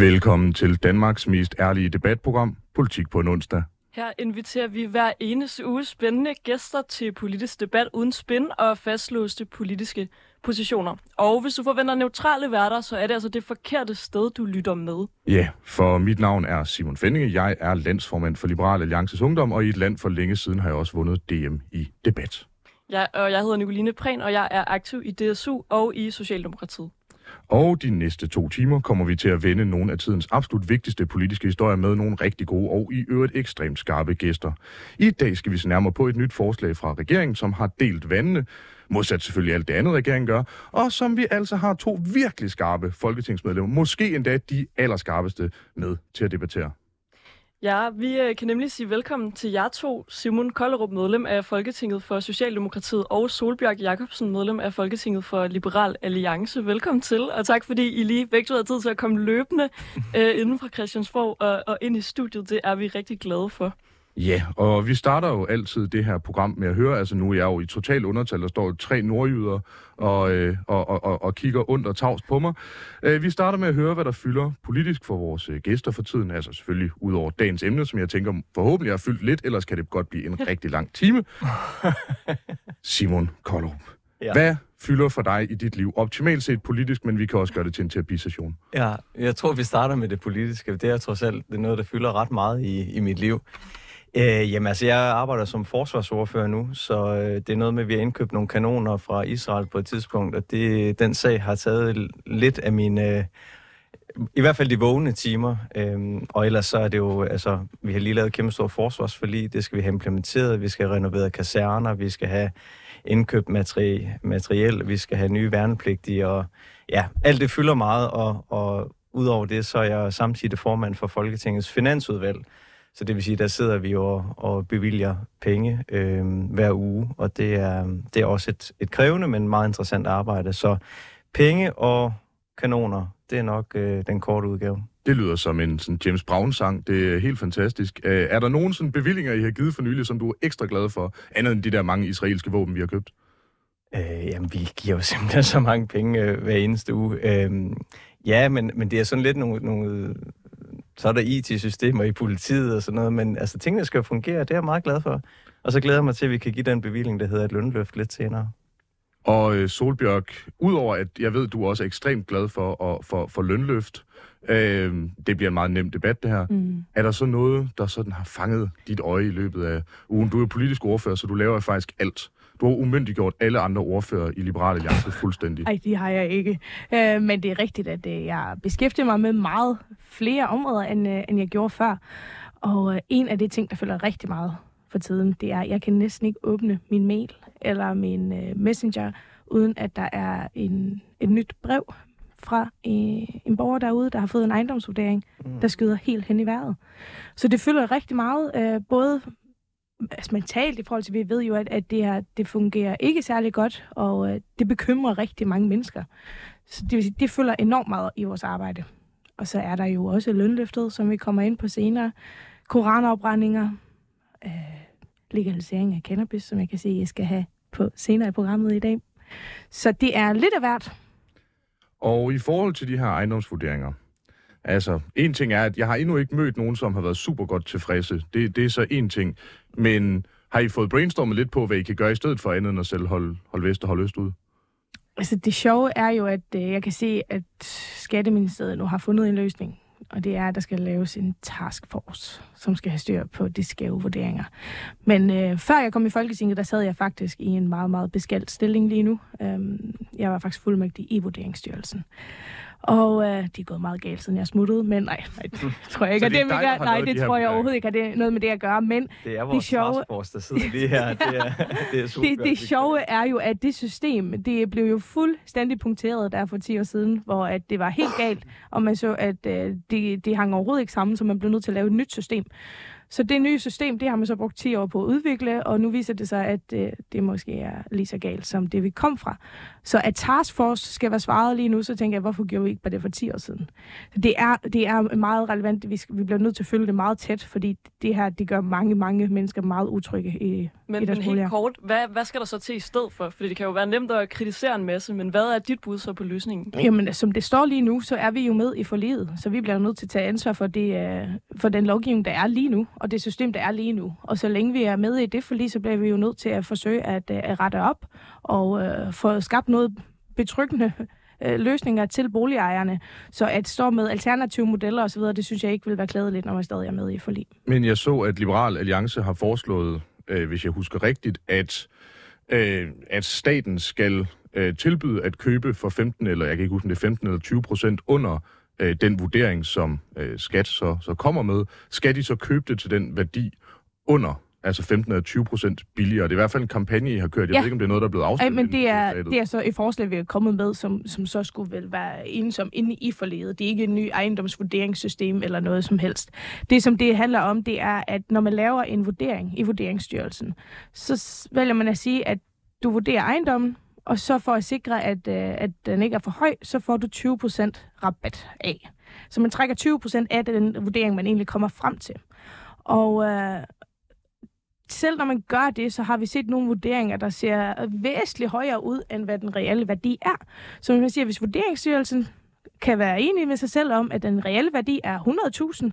Velkommen til Danmarks mest ærlige debatprogram, Politik på en onsdag. Her inviterer vi hver eneste uge spændende gæster til politisk debat uden spin og fastlåste politiske positioner. Og hvis du forventer neutrale værter, så er det altså det forkerte sted, du lytter med. Ja, for mit navn er Simon Fendinge. Jeg er landsformand for Liberal Alliances Ungdom, og i et land for længe siden har jeg også vundet DM i debat. Ja, og jeg hedder Nicoline Prehn, og jeg er aktiv i DSU og i Socialdemokratiet. Og de næste to timer kommer vi til at vende nogle af tidens absolut vigtigste politiske historier med nogle rigtig gode og i øvrigt ekstremt skarpe gæster. I dag skal vi se nærmere på et nyt forslag fra regeringen, som har delt vandene, modsat selvfølgelig alt det andet, regeringen gør, og som vi altså har to virkelig skarpe folketingsmedlemmer, måske endda de allerskarpeste, med til at debattere. Ja, vi øh, kan nemlig sige velkommen til jer to. Simon Kollerup, medlem af Folketinget for Socialdemokratiet, og Solbjørg Jacobsen, medlem af Folketinget for Liberal Alliance. Velkommen til, og tak fordi I lige begge to har tid til at komme løbende øh, inden fra Christiansborg og, og ind i studiet. Det er vi rigtig glade for. Ja, og vi starter jo altid det her program med at høre, altså nu er jeg jo i total undertal, der står tre nordjyder og, øh, og, og, og, og kigger ondt og tavst på mig. Øh, vi starter med at høre, hvad der fylder politisk for vores øh, gæster for tiden, altså selvfølgelig ud over dagens emne, som jeg tænker forhåbentlig har fyldt lidt, ellers kan det godt blive en rigtig lang time. Simon Kollerup, ja. hvad fylder for dig i dit liv? Optimalt set politisk, men vi kan også gøre det til en terapisession. Ja, jeg tror, vi starter med det politiske. Det er trods alt det er noget, der fylder ret meget i, i mit liv. Øh, jamen altså, jeg arbejder som forsvarsordfører nu, så øh, det er noget med, at vi har indkøbt nogle kanoner fra Israel på et tidspunkt, og det, den sag har taget lidt af mine... Øh, i hvert fald de vågne timer, øhm, og ellers så er det jo, altså, vi har lige lavet kæmpe stort forsvarsforlig, det skal vi have implementeret, vi skal have renoveret kaserner, vi skal have indkøbt materi- materiel, vi skal have nye værnepligtige, og ja, alt det fylder meget, og, og udover det, så er jeg samtidig formand for Folketingets finansudvalg, så det vil sige, der sidder vi og, og bevilger penge øh, hver uge, og det er, det er også et, et krævende, men meget interessant arbejde. Så penge og kanoner, det er nok øh, den korte udgave. Det lyder som en sådan James Brown-sang. Det er helt fantastisk. Øh, er der nogen sådan bevillinger, I har givet for nylig, som du er ekstra glad for, andet end de der mange israelske våben, vi har købt? Øh, jamen, vi giver jo simpelthen så mange penge øh, hver eneste uge. Øh, ja, men, men det er sådan lidt nogle, nogle så er der IT-systemer i politiet og sådan noget, men altså tingene skal fungere, det er jeg meget glad for. Og så glæder jeg mig til, at vi kan give den bevilling, der hedder et lønløft lidt senere. Og øh, Solbjørg, udover at jeg ved, du også er ekstremt glad for, og, for, for lønløft, øh, det bliver en meget nem debat det her, mm. er der så noget, der sådan har fanget dit øje i løbet af ugen? Du er politisk ordfører, så du laver faktisk alt. Du har umyndiggjort alle andre ordfører i Liberale Alliance fuldstændig. Nej, det har jeg ikke. Øh, men det er rigtigt, at øh, jeg beskæftiger mig med meget flere områder, end, øh, end jeg gjorde før. Og øh, en af de ting, der følger rigtig meget for tiden, det er, at jeg kan næsten ikke åbne min mail eller min øh, messenger, uden at der er en, et nyt brev fra øh, en borger derude, der har fået en ejendomsvurdering, mm. der skyder helt hen i vejret. Så det fylder rigtig meget, øh, både altså mentalt i forhold til, vi ved jo, at, at det her, det fungerer ikke særlig godt, og øh, det bekymrer rigtig mange mennesker. Så det vil sige, det følger enormt meget i vores arbejde. Og så er der jo også lønløftet, som vi kommer ind på senere. Koranafbrændinger, øh, legalisering af cannabis, som jeg kan se, jeg skal have på senere i programmet i dag. Så det er lidt af hvert. Og i forhold til de her ejendomsvurderinger, altså en ting er, at jeg har endnu ikke mødt nogen, som har været super godt tilfredse. Det, det er så en ting. Men har I fået brainstormet lidt på, hvad I kan gøre i stedet for andet end at selv holde, holde vest og holde øst ud? Altså det sjove er jo, at øh, jeg kan se, at Skatteministeriet nu har fundet en løsning. Og det er, at der skal laves en taskforce, som skal have styr på de skæve vurderinger. Men øh, før jeg kom i Folketinget, der sad jeg faktisk i en meget, meget beskældt stilling lige nu. Øhm, jeg var faktisk fuldmægtig i Vurderingsstyrelsen. Og øh, de er gået meget galt, siden jeg smuttede, men nej, nej det tror jeg ikke. det, det, dig, gør, nej, det tror jeg overhovedet ikke, at det er noget med det at gøre. Men det er vores det sjove, taskforce, der sidder lige her. Det er, det, er super det, det sjove er jo, at det system, det blev jo fuldstændig punkteret der for 10 år siden, hvor at det var helt galt, og man så, at øh, det, det hang overhovedet ikke sammen, så man blev nødt til at lave et nyt system. Så det nye system, det har man så brugt 10 år på at udvikle, og nu viser det sig, at øh, det måske er lige så galt som det, vi kom fra. Så at Taskforce skal være svaret lige nu, så tænker jeg, hvorfor gjorde vi ikke bare det for 10 år siden? Så det er, det er meget relevant. Vi, skal, vi bliver nødt til at følge det meget tæt, fordi det her, det gør mange, mange mennesker meget utrygge i, men, men helt kort, hvad, hvad skal der så til i stedet for? Fordi det kan jo være nemt at kritisere en masse, men hvad er dit bud så på løsningen? Jamen, som det står lige nu, så er vi jo med i forliget, så vi bliver nødt til at tage ansvar for, det, for den lovgivning, der er lige nu, og det system, der er lige nu. Og så længe vi er med i det forlig, så bliver vi jo nødt til at forsøge at, at rette op og uh, få skabt noget betryggende øh, løsninger til boligejerne. Så at stå med alternative modeller osv., det synes jeg ikke vil være klædeligt, når man stadig er med i forlig. Men jeg så, at Liberal Alliance har foreslået, øh, hvis jeg husker rigtigt, at, øh, at staten skal øh, tilbyde at købe for 15, eller jeg kan ikke huske, om det er 15 eller 20 procent under øh, den vurdering, som øh, skat så, så kommer med. Skal de så købe det til den værdi under altså 15 eller 20 procent billigere. Det er i hvert fald en kampagne, I har kørt. Jeg ja. ved ikke, om det er noget, der er blevet afsluttet. Nej, men det er, det er så et forslag, vi er kommet med, som, som så skulle vel være ensom inde i forledet. Det er ikke et ny ejendomsvurderingssystem eller noget som helst. Det, som det handler om, det er, at når man laver en vurdering i Vurderingsstyrelsen, så vælger man at sige, at du vurderer ejendommen, og så for at sikre, at, øh, at den ikke er for høj, så får du 20% rabat af. Så man trækker 20% af den vurdering, man egentlig kommer frem til. Og, øh, selv når man gør det, så har vi set nogle vurderinger, der ser væsentligt højere ud, end hvad den reelle værdi er. Så man siger, hvis Vurderingsstyrelsen kan være enig med sig selv om, at den reelle værdi er 100.000,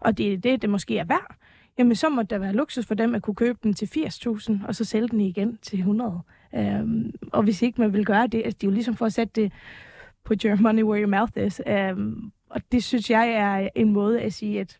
og det er det, det måske er værd, jamen så må der være luksus for dem at kunne købe den til 80.000, og så sælge den igen til 100. Øhm, og hvis ikke man vil gøre det, altså det er jo ligesom for at sætte det på your money where your mouth is. Øhm, og det synes jeg er en måde at sige, at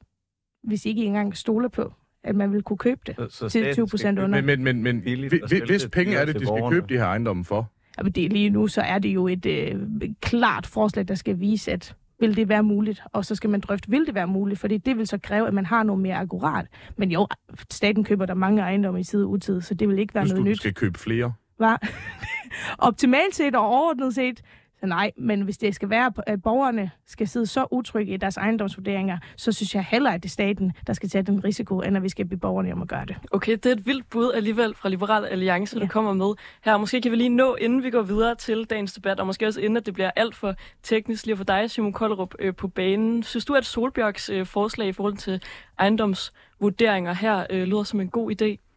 hvis I ikke engang stoler på, at man vil kunne købe det så, så til 20 procent under. Men, men, men, men hvis penge er det, de skal købe de her ejendomme for? Jamen det, lige nu så er det jo et øh, klart forslag, der skal vise, at vil det være muligt, og så skal man drøfte, vil det være muligt, fordi det vil så kræve, at man har noget mere akkurat. Men jo, staten køber der mange ejendomme i tid og utid, så det vil ikke være Hvis noget nyt. Hvis du skal købe flere? Hvad? Optimalt set og overordnet set, så nej, men hvis det skal være, at borgerne skal sidde så utrygge i deres ejendomsvurderinger, så synes jeg heller, at det er staten, der skal tage den risiko, end at vi skal blive borgerne om at gøre det. Okay, det er et vildt bud alligevel fra Liberal Alliance, ja. der kommer med her. Måske kan vi lige nå, inden vi går videre til dagens debat, og måske også inden, at det bliver alt for teknisk lige for dig, Simon Kollerup, øh, på banen. Synes du, at Solbjørgs øh, forslag i forhold til ejendomsvurderinger her øh, lyder som en god idé?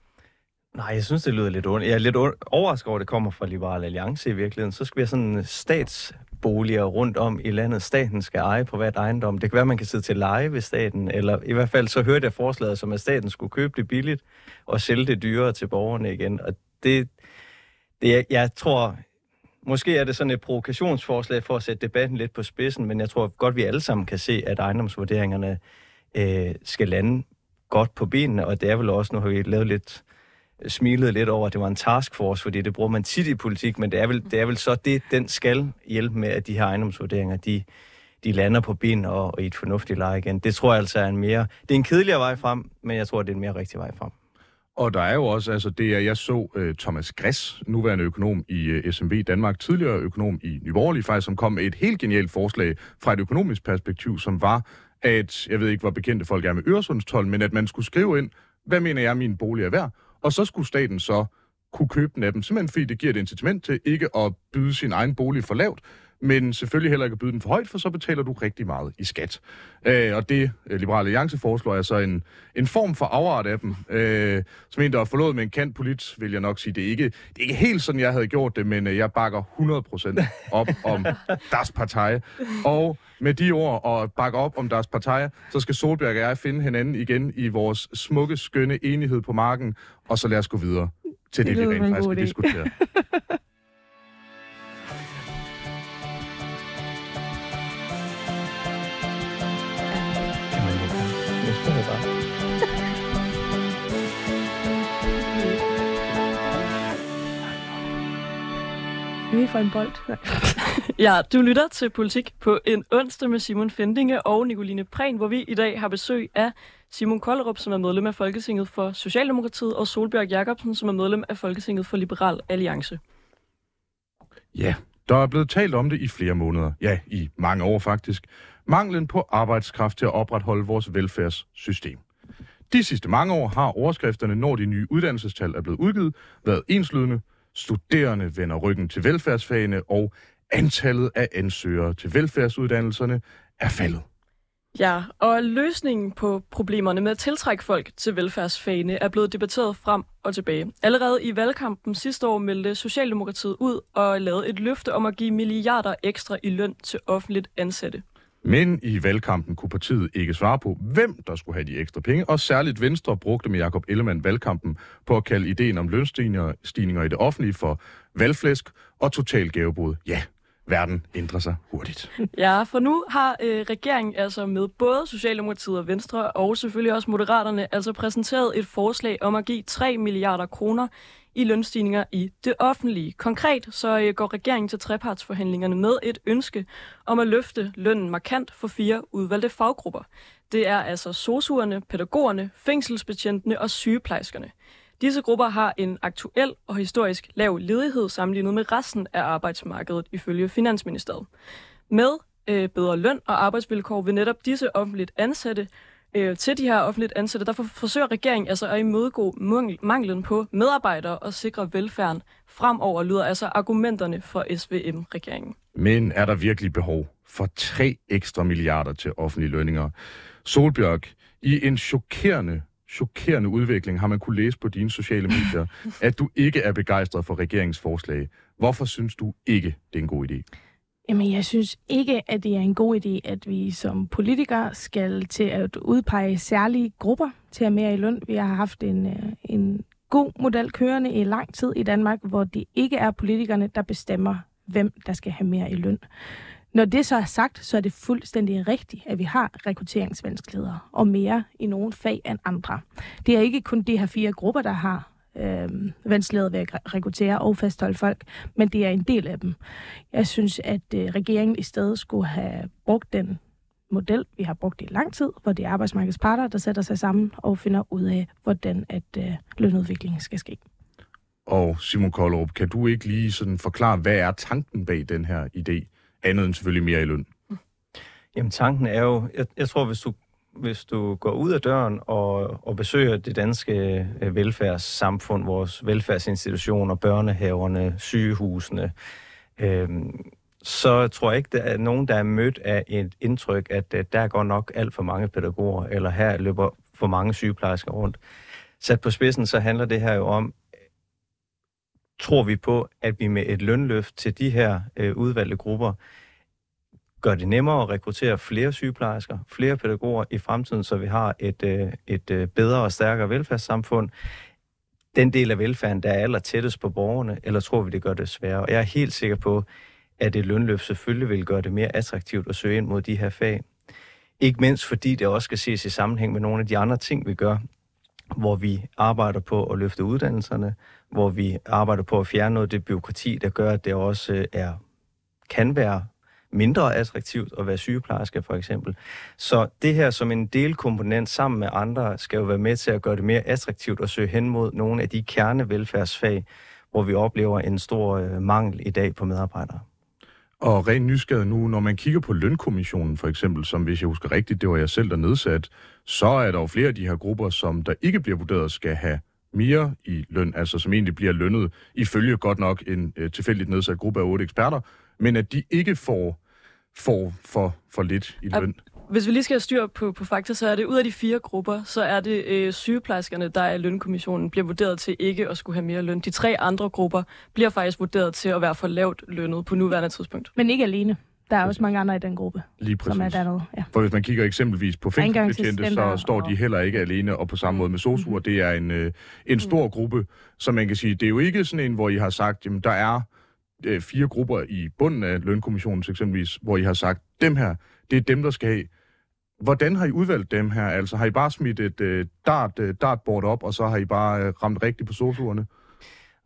Nej, jeg synes, det lyder lidt ondt. Jeg er lidt overrasket over, at det kommer fra Liberal Alliance i virkeligheden. Så skal vi have sådan statsboliger rundt om i landet. Staten skal eje privat ejendom. Det kan være, man kan sidde til leje ved staten, eller i hvert fald så hørte jeg forslaget som, at staten skulle købe det billigt og sælge det dyrere til borgerne igen. Og det, det jeg tror, måske er det sådan et provokationsforslag for at sætte debatten lidt på spidsen, men jeg tror godt, vi alle sammen kan se, at ejendomsvurderingerne øh, skal lande godt på benene, og det er vel også, nu har vi lavet lidt smilede lidt over, at det var en taskforce, fordi det bruger man tit i politik, men det er vel, det er vel så det, den skal hjælpe med, at de her ejendomsvurderinger, de, de lander på ben og, og i et fornuftigt leje igen. Det tror jeg altså er en mere... Det er en kedeligere vej frem, men jeg tror, det er en mere rigtig vej frem. Og der er jo også, altså det er, jeg så uh, Thomas Græs, nuværende økonom i øh, uh, SMV Danmark, tidligere økonom i Nyborgerlig faktisk, som kom med et helt genialt forslag fra et økonomisk perspektiv, som var, at, jeg ved ikke, hvor bekendte folk er med Øresundstollen, men at man skulle skrive ind, hvad mener jeg, min bolig er værd, og så skulle staten så kunne købe den af dem, simpelthen fordi det giver et incitament til ikke at byde sin egen bolig for lavt, men selvfølgelig heller ikke at byde den for højt, for så betaler du rigtig meget i skat. Øh, og det, øh, Liberale Alliance foreslår, er så en, en form for afart af dem. Øh, som en, der er forlået med en kant polit, vil jeg nok sige, det er ikke, det er ikke helt sådan, jeg havde gjort det, men øh, jeg bakker 100% op om Das Partei. Og med de ord og bakke op om Das Partei, så skal Solberg og jeg finde hinanden igen i vores smukke, skønne enighed på marken, og så lad os gå videre til det, det vi rent faktisk skal diskutere. Vi får en bold. ja, du lytter til Politik på en onsdag med Simon Fendinge og Nicoline Prehn, hvor vi i dag har besøg af Simon Kollerup, som er medlem af Folketinget for Socialdemokratiet, og Solbjørg Jacobsen, som er medlem af Folketinget for Liberal Alliance. Ja, der er blevet talt om det i flere måneder. Ja, i mange år faktisk. Manglen på arbejdskraft til at opretholde vores velfærdssystem. De sidste mange år har overskrifterne, når de nye uddannelsestal er blevet udgivet, været enslydende. Studerende vender ryggen til velfærdsfagene, og antallet af ansøgere til velfærdsuddannelserne er faldet. Ja, og løsningen på problemerne med at tiltrække folk til velfærdsfagene er blevet debatteret frem og tilbage. Allerede i valgkampen sidste år meldte Socialdemokratiet ud og lavede et løfte om at give milliarder ekstra i løn til offentligt ansatte. Men i valgkampen kunne partiet ikke svare på, hvem der skulle have de ekstra penge, og særligt Venstre brugte med Jakob Ellemann valgkampen på at kalde ideen om lønstigninger i det offentlige for valgflæsk og total gavebrud. Ja, verden ændrer sig hurtigt. Ja, for nu har øh, regeringen altså med både Socialdemokratiet og Venstre, og selvfølgelig også Moderaterne, altså præsenteret et forslag om at give 3 milliarder kroner i lønstigninger i det offentlige. Konkret så øh, går regeringen til trepartsforhandlingerne med et ønske om at løfte lønnen markant for fire udvalgte faggrupper. Det er altså sosuerne, pædagogerne, fængselsbetjentene og sygeplejerskerne. Disse grupper har en aktuel og historisk lav ledighed sammenlignet med resten af arbejdsmarkedet ifølge Finansministeriet. Med øh, bedre løn og arbejdsvilkår vil netop disse offentligt ansatte øh, til de her offentligt ansatte, der forsøger regeringen altså at imødegå manglen på medarbejdere og sikre velfærden fremover, lyder altså argumenterne for SVM-regeringen. Men er der virkelig behov for tre ekstra milliarder til offentlige lønninger? Solbjørk, i en chokerende chokerende udvikling har man kunne læse på dine sociale medier, at du ikke er begejstret for regeringsforslag. Hvorfor synes du ikke, det er en god idé? Jamen, jeg synes ikke, at det er en god idé, at vi som politikere skal til at udpege særlige grupper til at mere i løn. Vi har haft en, øh, en god model kørende i lang tid i Danmark, hvor det ikke er politikerne, der bestemmer, hvem der skal have mere i løn. Når det så er sagt, så er det fuldstændig rigtigt, at vi har rekrutteringsvanskeligheder, og mere i nogle fag end andre. Det er ikke kun de her fire grupper, der har øh, vanskeligheder ved at rekruttere og fastholde folk, men det er en del af dem. Jeg synes, at øh, regeringen i stedet skulle have brugt den model, vi har brugt i lang tid, hvor det er arbejdsmarkedets parter, der sætter sig sammen og finder ud af, hvordan at øh, lønudviklingen skal ske. Og Simon Koldrup, kan du ikke lige sådan forklare, hvad er tanken bag den her idé? Andet end selvfølgelig mere i løn? Jamen tanken er jo, jeg, jeg tror, hvis du, hvis du går ud af døren og, og besøger det danske øh, velfærdssamfund, vores velfærdsinstitutioner, børnehaverne, sygehusene, øhm, så tror jeg ikke, der er nogen, der er mødt af et indtryk, at, at der går nok alt for mange pædagoger, eller her løber for mange sygeplejersker rundt. Sat på spidsen, så handler det her jo om, tror vi på, at vi med et lønløft til de her øh, udvalgte grupper gør det nemmere at rekruttere flere sygeplejersker, flere pædagoger i fremtiden, så vi har et, øh, et øh, bedre og stærkere velfærdssamfund. Den del af velfærden, der er aller tættest på borgerne, eller tror vi, det gør det sværere? Og jeg er helt sikker på, at et lønløft selvfølgelig vil gøre det mere attraktivt at søge ind mod de her fag. Ikke mindst fordi det også skal ses i sammenhæng med nogle af de andre ting, vi gør hvor vi arbejder på at løfte uddannelserne, hvor vi arbejder på at fjerne noget af det byråkrati, der gør, at det også øh, er, kan være mindre attraktivt at være sygeplejerske for eksempel. Så det her som en delkomponent sammen med andre skal jo være med til at gøre det mere attraktivt at søge hen mod nogle af de kernevelfærdsfag, hvor vi oplever en stor øh, mangel i dag på medarbejdere. Og rent nysgerrig nu, når man kigger på lønkommissionen for eksempel, som hvis jeg husker rigtigt, det var jeg selv, der nedsat, så er der jo flere af de her grupper, som der ikke bliver vurderet, skal have mere i løn, altså som egentlig bliver lønnet ifølge godt nok en uh, tilfældigt nedsat gruppe af otte eksperter, men at de ikke får, får for, for lidt i løn. Hvis vi lige skal have styr på, på fakta, så er det ud af de fire grupper, så er det øh, sygeplejerskerne, der er lønkommissionen, bliver vurderet til ikke at skulle have mere løn. De tre andre grupper bliver faktisk vurderet til at være for lavt lønnet på nuværende tidspunkt. Men ikke alene. Der er også mange andre i den gruppe, Lige præcis. som er dernede. Ja. For hvis man kigger eksempelvis på fængselsbetjente, så står de heller ikke alene, og på samme måde med sosuer. Mm. Det er en, øh, en stor mm. gruppe, som man kan sige, det er jo ikke sådan en, hvor I har sagt, jamen der er øh, fire grupper i bunden af lønkommissionen eksempelvis, hvor I har sagt, dem her, det er dem, der skal have Hvordan har I udvalgt dem her? Altså har I bare smidt et øh, dart, øh, dartboard op, og så har I bare øh, ramt rigtigt på sosuerne?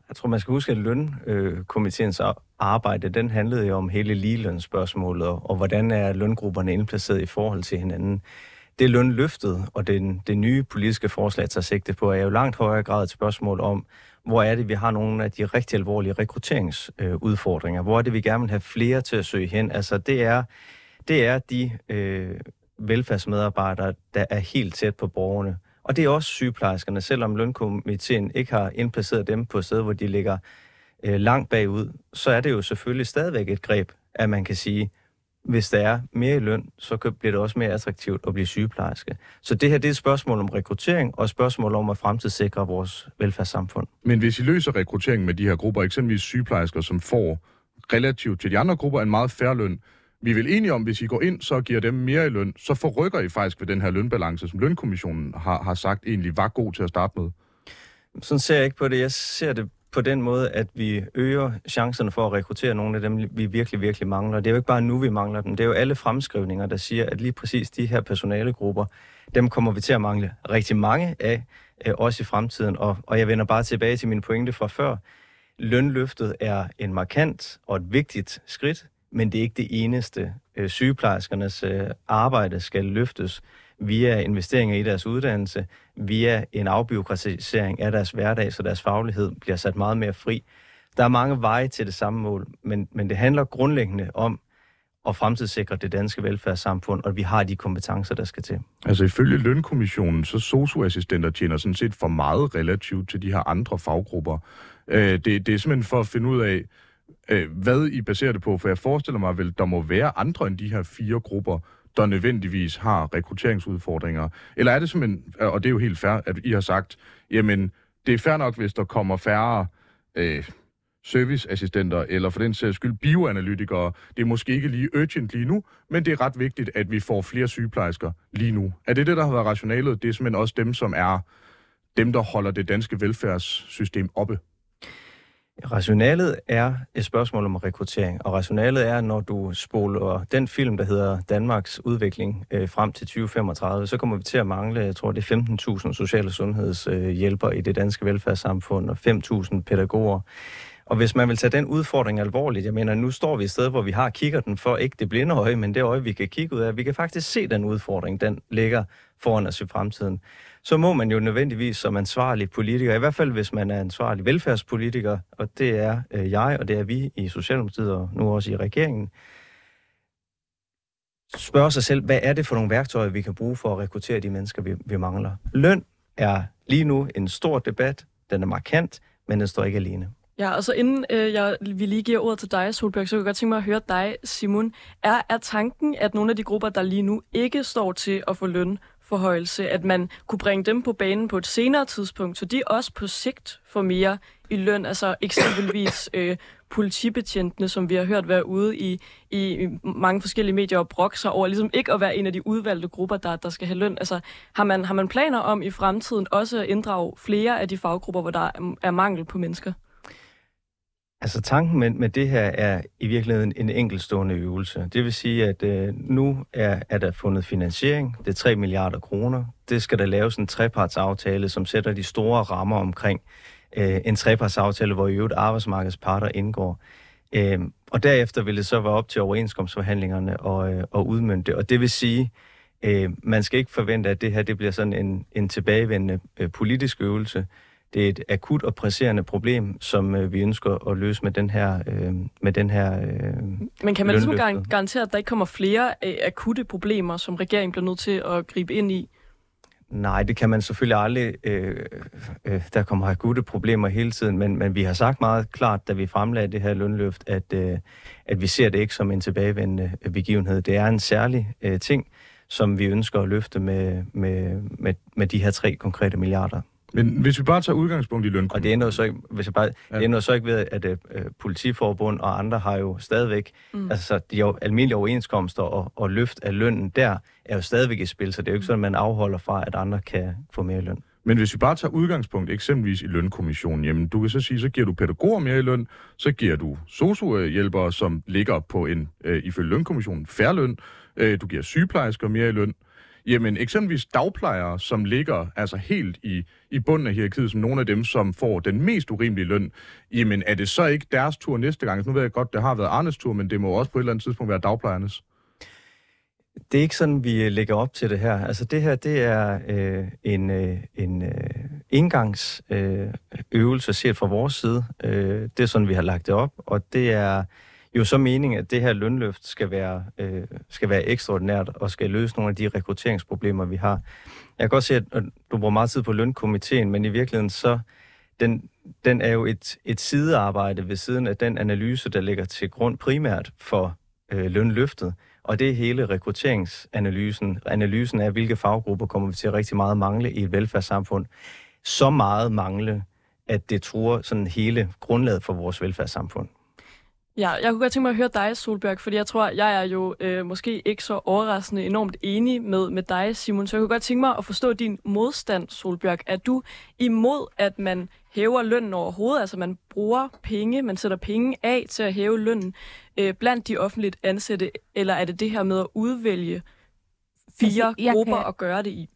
Jeg tror, man skal huske, at lønkomiteens øh, arbejde, den handlede jo om hele ligelønsspørgsmålet, og, og hvordan er løngrupperne indplaceret i forhold til hinanden. Det lønløftet og den, det nye politiske forslag tager sigte på, er jo langt højere grad et spørgsmål om, hvor er det, vi har nogle af de rigtig alvorlige rekrutteringsudfordringer? Øh, hvor er det, vi gerne vil have flere til at søge hen? Altså, det er, det er de øh, velfærdsmedarbejdere, der er helt tæt på borgerne. Og det er også sygeplejerskerne, selvom lønkomiteen ikke har indplaceret dem på et sted, hvor de ligger øh, langt bagud, så er det jo selvfølgelig stadigvæk et greb, at man kan sige, hvis der er mere i løn, så bliver det også mere attraktivt at blive sygeplejerske. Så det her det er et spørgsmål om rekruttering og et spørgsmål om at fremtidssikre vores velfærdssamfund. Men hvis I løser rekrutteringen med de her grupper, eksempelvis sygeplejersker, som får relativt til de andre grupper en meget færre løn, vi er vel enige om, hvis I går ind, så giver dem mere i løn, så forrykker I faktisk ved den her lønbalance, som lønkommissionen har, har sagt egentlig var god til at starte med. Sådan ser jeg ikke på det. Jeg ser det på den måde, at vi øger chancerne for at rekruttere nogle af dem, vi virkelig, virkelig mangler. Det er jo ikke bare nu, vi mangler dem. Det er jo alle fremskrivninger, der siger, at lige præcis de her personalegrupper, dem kommer vi til at mangle rigtig mange af, øh, også i fremtiden. Og, og jeg vender bare tilbage til min pointe fra før. Lønløftet er en markant og et vigtigt skridt, men det er ikke det eneste. Øh, sygeplejerskernes øh, arbejde skal løftes via investeringer i deres uddannelse, via en afbiokratisering af deres hverdag, så deres faglighed bliver sat meget mere fri. Der er mange veje til det samme mål, men, men det handler grundlæggende om at fremtidssikre det danske velfærdssamfund, og vi har de kompetencer, der skal til. Altså ifølge lønkommissionen, så socioassistenter tjener sådan set for meget relativt til de her andre faggrupper. Øh, det, det er simpelthen for at finde ud af, øh, hvad I baserer det på, for jeg forestiller mig vel, der må være andre end de her fire grupper, der nødvendigvis har rekrutteringsudfordringer? Eller er det simpelthen, øh, og det er jo helt fair, at I har sagt, jamen, det er fair nok, hvis der kommer færre øh, serviceassistenter, eller for den sags skyld bioanalytikere. Det er måske ikke lige urgent lige nu, men det er ret vigtigt, at vi får flere sygeplejersker lige nu. Er det det, der har været rationalet? Det er simpelthen også dem, som er dem, der holder det danske velfærdssystem oppe. Rationalet er et spørgsmål om rekruttering, og rationalet er, når du spoler den film, der hedder Danmarks udvikling øh, frem til 2035, så kommer vi til at mangle, jeg tror det er 15.000 sociale sundhedshjælpere øh, i det danske velfærdssamfund og 5.000 pædagoger. Og hvis man vil tage den udfordring alvorligt, jeg mener, nu står vi et sted, hvor vi har kigger den for ikke det blinde øje, men det øje, vi kan kigge ud af. Vi kan faktisk se den udfordring, den ligger foran os i fremtiden. Så må man jo nødvendigvis som ansvarlig politiker, i hvert fald hvis man er ansvarlig velfærdspolitiker, og det er øh, jeg, og det er vi i Socialdemokratiet og nu også i regeringen, spørge sig selv, hvad er det for nogle værktøjer, vi kan bruge for at rekruttere de mennesker, vi, vi mangler. Løn er lige nu en stor debat, den er markant, men den står ikke alene. Ja, og så inden øh, jeg, vi lige giver ordet til dig, Solberg, så kunne jeg godt tænke mig at høre dig, Simon. Er, er tanken, at nogle af de grupper, der lige nu ikke står til at få løn forhøjelse, at man kunne bringe dem på banen på et senere tidspunkt, så de også på sigt får mere i løn, altså eksempelvis øh, politibetjentene, som vi har hørt være ude i, i mange forskellige medier og brokke sig over, ligesom ikke at være en af de udvalgte grupper, der, der skal have løn. Altså, har man, har man planer om i fremtiden også at inddrage flere af de faggrupper, hvor der er mangel på mennesker? Altså tanken med, med det her er i virkeligheden en enkeltstående øvelse. Det vil sige, at øh, nu er, er der fundet finansiering. Det er 3 milliarder kroner. Det skal der laves en trepartsaftale, som sætter de store rammer omkring. Øh, en trepartsaftale, hvor i øvrigt arbejdsmarkedets parter indgår. Øh, og derefter vil det så være op til overenskomstforhandlingerne og, øh, og udmønte. Og det vil sige, øh, man skal ikke forvente, at det her det bliver sådan en, en tilbagevendende øh, politisk øvelse det er et akut og presserende problem, som øh, vi ønsker at løse med den her øh, med den her øh, Men kan man ligesom garantere, at der ikke kommer flere øh, akutte problemer, som regeringen bliver nødt til at gribe ind i? Nej, det kan man selvfølgelig aldrig. Øh, øh, der kommer akutte problemer hele tiden, men, men vi har sagt meget klart, da vi fremlagde det her lønløft, at, øh, at vi ser det ikke som en tilbagevendende begivenhed. Det er en særlig øh, ting, som vi ønsker at løfte med, med, med, med de her tre konkrete milliarder. Men hvis vi bare tager udgangspunkt i løn... Og det ændrer så ikke, hvis jeg bare, ja. det ændrer så ikke ved, at uh, politiforbund og andre har jo stadigvæk, mm. altså de jo almindelige overenskomster og, og løft af lønnen der, er jo stadigvæk i spil, så det er jo ikke sådan, at man afholder fra, at andre kan få mere løn. Men hvis vi bare tager udgangspunkt eksempelvis i lønkommissionen, jamen du kan så sige, så giver du pædagoger mere i løn, så giver du sociohjælpere, som ligger på en, øh, ifølge lønkommissionen, færre løn, øh, du giver sygeplejersker mere i løn, Jamen eksempelvis dagplejere, som ligger altså helt i, i bunden af hierarkiet, som nogle af dem, som får den mest urimelige løn, jamen er det så ikke deres tur næste gang? Så nu ved jeg godt, det har været Arnes tur, men det må også på et eller andet tidspunkt være dagplejernes. Det er ikke sådan, vi øh, lægger op til det her. Altså det her, det er øh, en, øh, en øh, indgangsøvelse øh, set fra vores side. Øh, det er sådan, vi har lagt det op, og det er jo så mening, at det her lønløft skal være, øh, skal være ekstraordinært og skal løse nogle af de rekrutteringsproblemer, vi har. Jeg kan godt se, at du bruger meget tid på lønkomiteen, men i virkeligheden så, den, den er jo et, et sidearbejde ved siden af den analyse, der ligger til grund primært for øh, lønløftet. Og det er hele rekrutteringsanalysen. Analysen af, hvilke faggrupper kommer vi til at rigtig meget mangle i et velfærdssamfund. Så meget mangle, at det truer sådan hele grundlaget for vores velfærdssamfund. Ja, jeg kunne godt tænke mig at høre dig, Solbjørg, fordi jeg tror, jeg er jo øh, måske ikke så overraskende enormt enig med, med dig, Simon. Så jeg kunne godt tænke mig at forstå din modstand, Solbjørg. Er du imod, at man hæver lønnen overhovedet? Altså man bruger penge, man sætter penge af til at hæve lønnen øh, blandt de offentligt ansatte, eller er det det her med at udvælge fire altså, grupper kan... og gøre det i?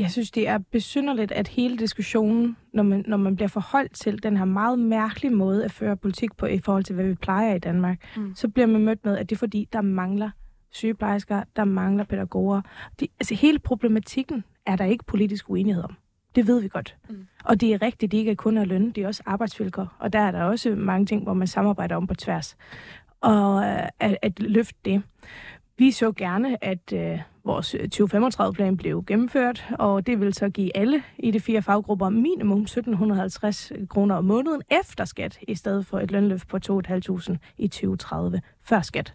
Jeg synes, det er besynderligt, at hele diskussionen, når man, når man bliver forholdt til den her meget mærkelige måde at føre politik på i forhold til, hvad vi plejer i Danmark, mm. så bliver man mødt med, at det er fordi, der mangler sygeplejersker, der mangler pædagoger. De, altså hele problematikken er der ikke politisk uenighed om. Det ved vi godt. Mm. Og det er rigtigt, det ikke er kun er løn, det er også arbejdsvilkår. Og der er der også mange ting, hvor man samarbejder om på tværs. Og øh, at, at løfte det. Vi så gerne, at øh, vores øh, 2035-plan blev gennemført, og det vil så give alle i de fire faggrupper minimum 1750 kroner om måneden efter skat, i stedet for et lønløft på 2.500 i 2030 før skat.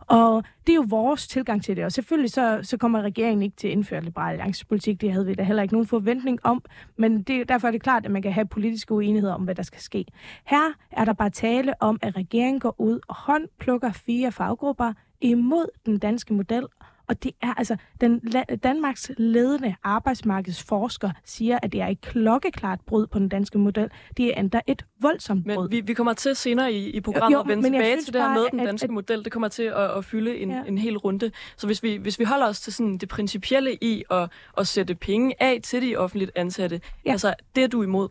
Og det er jo vores tilgang til det, og selvfølgelig så, så kommer regeringen ikke til at indføre liberal alliancepolitik, det havde vi da heller ikke nogen forventning om, men det, derfor er det klart, at man kan have politiske uenigheder om, hvad der skal ske. Her er der bare tale om, at regeringen går ud og håndplukker fire faggrupper imod den danske model, og det er altså, den Danmarks ledende arbejdsmarkedsforsker siger, at det er et klokkeklart brud på den danske model. Det er endda et voldsomt brud. Men vi, vi kommer til senere i, i programmet jo, at vende tilbage til det her med den danske at, at, model. Det kommer til at, at fylde en, ja. en hel runde. Så hvis vi, hvis vi holder os til sådan det principielle i at, at sætte penge af til de offentligt ansatte, ja. altså det er du imod?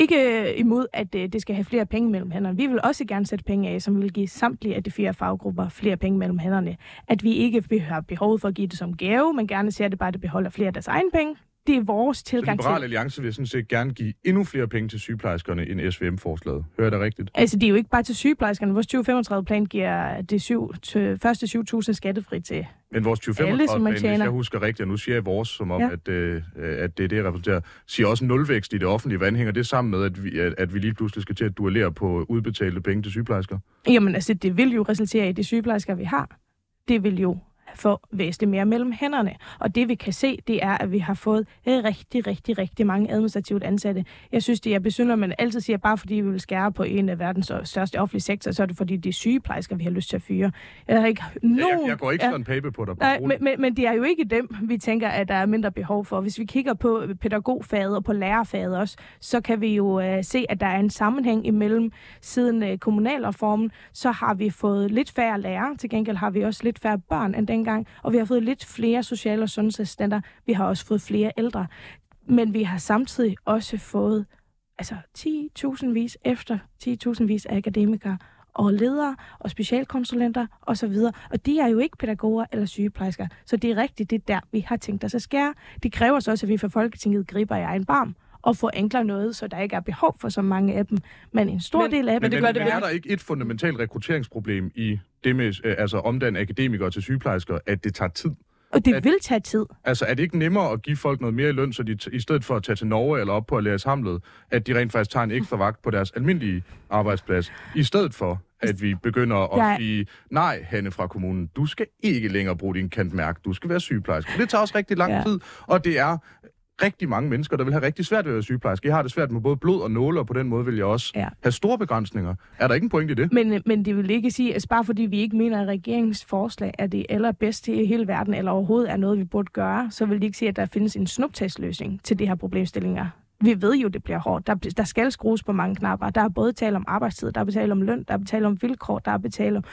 Ikke imod, at øh, det skal have flere penge mellem hænderne. Vi vil også gerne sætte penge af, som vil give samtlige af de fire faggrupper flere penge mellem hænderne. At vi ikke har behov for at give det som gave, men gerne ser det bare, at det beholder flere af deres egen penge. Det er vores tilgang til... Liberal Alliance vil sådan set gerne give endnu flere penge til sygeplejerskerne end SVM-forslaget. Hører det rigtigt? Altså, det er jo ikke bare til sygeplejerskerne. Vores 2035-plan giver det syv, til, første 7.000 skattefri til men vores 2035-plan, hvis jeg husker rigtigt, og nu siger jeg vores, som om, ja. at, øh, at det er det, jeg repræsenterer, siger også nulvækst i det offentlige. Hvordan hænger det sammen med, at vi, at, at vi lige pludselig skal til at duellere på udbetalte penge til sygeplejersker? Jamen altså, det vil jo resultere i de sygeplejersker, vi har. Det vil jo få væsentligt mere mellem hænderne. Og det vi kan se, det er, at vi har fået rigtig, rigtig, rigtig mange administrativt ansatte. Jeg synes, det er besynderligt, man altid siger, at bare fordi vi vil skære på en af verdens største offentlige sektor, så er det fordi, det er sygeplejersker, vi har lyst til at fyre. Jeg, har ikke nogen... jeg, jeg går ikke sådan en pape på dig. Nej, men, men, men det er jo ikke dem, vi tænker, at der er mindre behov for. Hvis vi kigger på pædagogfaget og på lærerfaget også, så kan vi jo uh, se, at der er en sammenhæng imellem siden uh, kommunalreformen, så har vi fået lidt færre lærere. Til gengæld har vi også lidt færre børn end dengang, og vi har fået lidt flere sociale og sundhedsassistenter. Vi har også fået flere ældre. Men vi har samtidig også fået altså 10.000 vis efter 10.000 vis af akademikere og ledere og specialkonsulenter osv. Og de er jo ikke pædagoger eller sygeplejersker. Så det er rigtigt, det er der, vi har tænkt os at skære. Det kræver så også, at vi fra Folketinget griber i egen barm og forenkler noget, så der ikke er behov for så mange af dem. Men en stor men, del af dem... Men, det gør det er der ikke et fundamentalt rekrutteringsproblem i det med øh, altså omdanne akademikere til sygeplejersker, at det tager tid? Og det at, vil tage tid. Altså, er det ikke nemmere at give folk noget mere i løn, så de i stedet for at tage til Norge eller op på at lære samlet, at de rent faktisk tager en ekstra vagt på deres almindelige arbejdsplads, i stedet for at vi begynder at ja. sige, nej, Hanne fra kommunen, du skal ikke længere bruge din kantmærke, du skal være sygeplejerske. Det tager også rigtig lang ja. tid, og det er rigtig mange mennesker, der vil have rigtig svært ved at være sygeplejerske. Jeg har det svært med både blod og nåle, og på den måde vil jeg også ja. have store begrænsninger. Er der ikke en point i det? Men, men det vil ikke sige, at bare fordi vi ikke mener, at regeringens forslag er det allerbedste i hele verden, eller overhovedet er noget, vi burde gøre, så vil det ikke sige, at der findes en snuptagsløsning til de her problemstillinger vi ved jo, det bliver hårdt. Der, der skal skrues på mange knapper. Der er både tale om arbejdstid, der er tale om løn, der er tale om vilkår, der er tale om,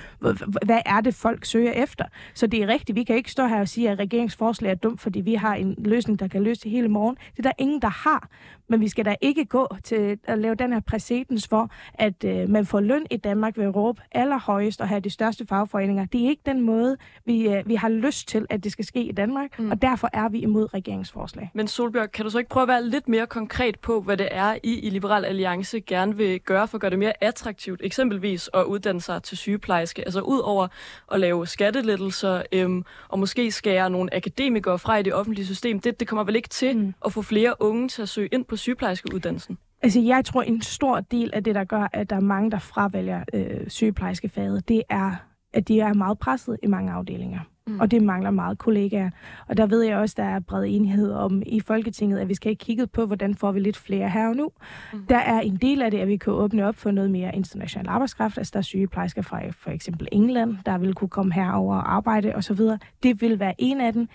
hvad er det, folk søger efter? Så det er rigtigt. Vi kan ikke stå her og sige, at regeringsforslag er dumt, fordi vi har en løsning, der kan løse det hele morgen. Det er der ingen, der har. Men vi skal da ikke gå til at lave den her præcedens for, at øh, man får løn i Danmark ved at råbe allerhøjest og have de største fagforeninger. Det er ikke den måde, vi, øh, vi har lyst til, at det skal ske i Danmark, mm. og derfor er vi imod regeringsforslag. Men Solbjørg, kan du så ikke prøve at være lidt mere konkret på, hvad det er, I i Liberal Alliance gerne vil gøre for at gøre det mere attraktivt, eksempelvis at uddanne sig til sygeplejerske, altså ud over at lave skattelettelser øhm, og måske skære nogle akademikere fra i det offentlige system, det, det kommer vel ikke til mm. at få flere unge til at søge ind på sygeplejerskeuddannelsen? Altså, jeg tror, en stor del af det, der gør, at der er mange, der fravælger øh, sygeplejerskefaget, det er at de er meget presset i mange afdelinger. Mm. Og det mangler meget kollegaer. Og der ved jeg også, der er bred enighed om i Folketinget, at vi skal have kigget på, hvordan får vi lidt flere her og nu. Mm. Der er en del af det, at vi kan åbne op for noget mere international arbejdskraft. Altså der er sygeplejersker fra for eksempel England, der vil kunne komme herover og arbejde osv. Det vil være en af dem.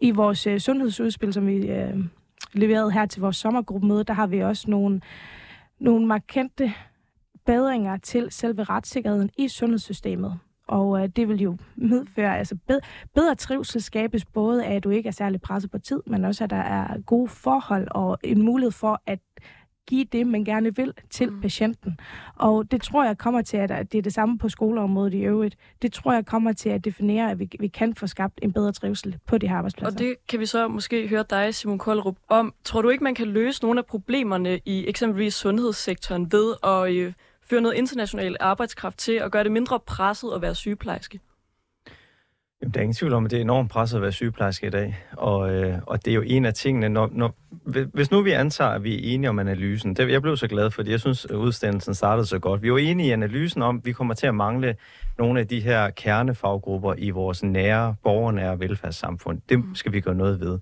I vores uh, sundhedsudspil, som vi uh, leveret her til vores sommergruppemøde, der har vi også nogle, nogle markante bedringer til selve retssikkerheden i sundhedssystemet. Og øh, det vil jo medføre, altså bed, bedre trivsel skabes både af, at du ikke er særlig presset på tid, men også at der er gode forhold og en mulighed for at give det, man gerne vil til mm. patienten. Og det tror jeg kommer til, at det er det samme på skoleområdet i øvrigt. Det tror jeg kommer til at definere, at vi, vi kan få skabt en bedre trivsel på de her arbejdspladser. Og det kan vi så måske høre dig, Simon Koldrup, om. Tror du ikke, man kan løse nogle af problemerne i eksempelvis sundhedssektoren ved at øh, føre noget international arbejdskraft til og gøre det mindre presset at være sygeplejerske? Jamen, der er ingen tvivl om, at det er enormt presset at være sygeplejerske i dag. Og, øh, og det er jo en af tingene, når, når, hvis nu vi antager, at vi er enige om analysen. Det, jeg blev så glad, fordi jeg synes, at udstillelsen startede så godt. Vi var enige i analysen om, at vi kommer til at mangle nogle af de her kernefaggrupper i vores nære, borgernære velfærdssamfund. Det skal vi gøre noget ved.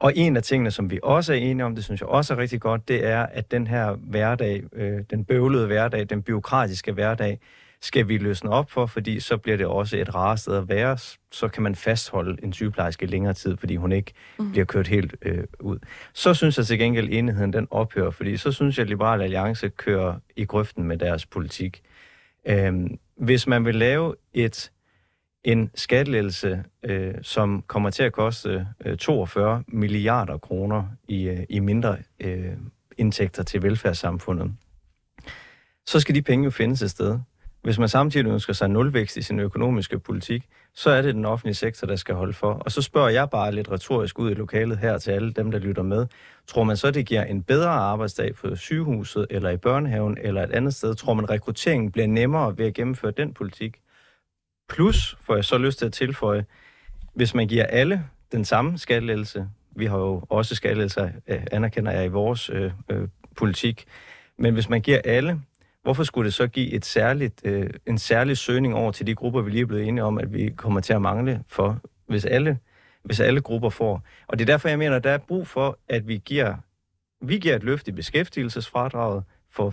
Og en af tingene, som vi også er enige om, det synes jeg også er rigtig godt, det er, at den her hverdag, øh, den bøvlede hverdag, den byråkratiske hverdag, skal vi løsne op for, fordi så bliver det også et rare sted at være. Så kan man fastholde en sygeplejerske længere tid, fordi hun ikke mm. bliver kørt helt øh, ud. Så synes jeg til gengæld, at enigheden den ophører, fordi så synes jeg, at Liberal Alliance kører i grøften med deres politik. Øhm, hvis man vil lave et en skattelettelse, øh, som kommer til at koste øh, 42 milliarder kroner i, øh, i mindre øh, indtægter til velfærdssamfundet, så skal de penge jo findes et sted. Hvis man samtidig ønsker sig nulvækst i sin økonomiske politik, så er det den offentlige sektor, der skal holde for. Og så spørger jeg bare lidt retorisk ud i lokalet her til alle dem, der lytter med. Tror man så, det giver en bedre arbejdsdag på sygehuset, eller i børnehaven, eller et andet sted? Tror man, rekrutteringen bliver nemmere ved at gennemføre den politik? Plus, får jeg så lyst til at tilføje, hvis man giver alle den samme skattelettelse, vi har jo også skattelettelser, øh, anerkender jeg i vores øh, øh, politik, men hvis man giver alle, hvorfor skulle det så give et særligt, øh, en særlig søgning over til de grupper, vi lige er blevet enige om, at vi kommer til at mangle for, hvis alle, hvis alle grupper får. Og det er derfor, jeg mener, at der er brug for, at vi giver, vi giver et løft i beskæftigelsesfradraget for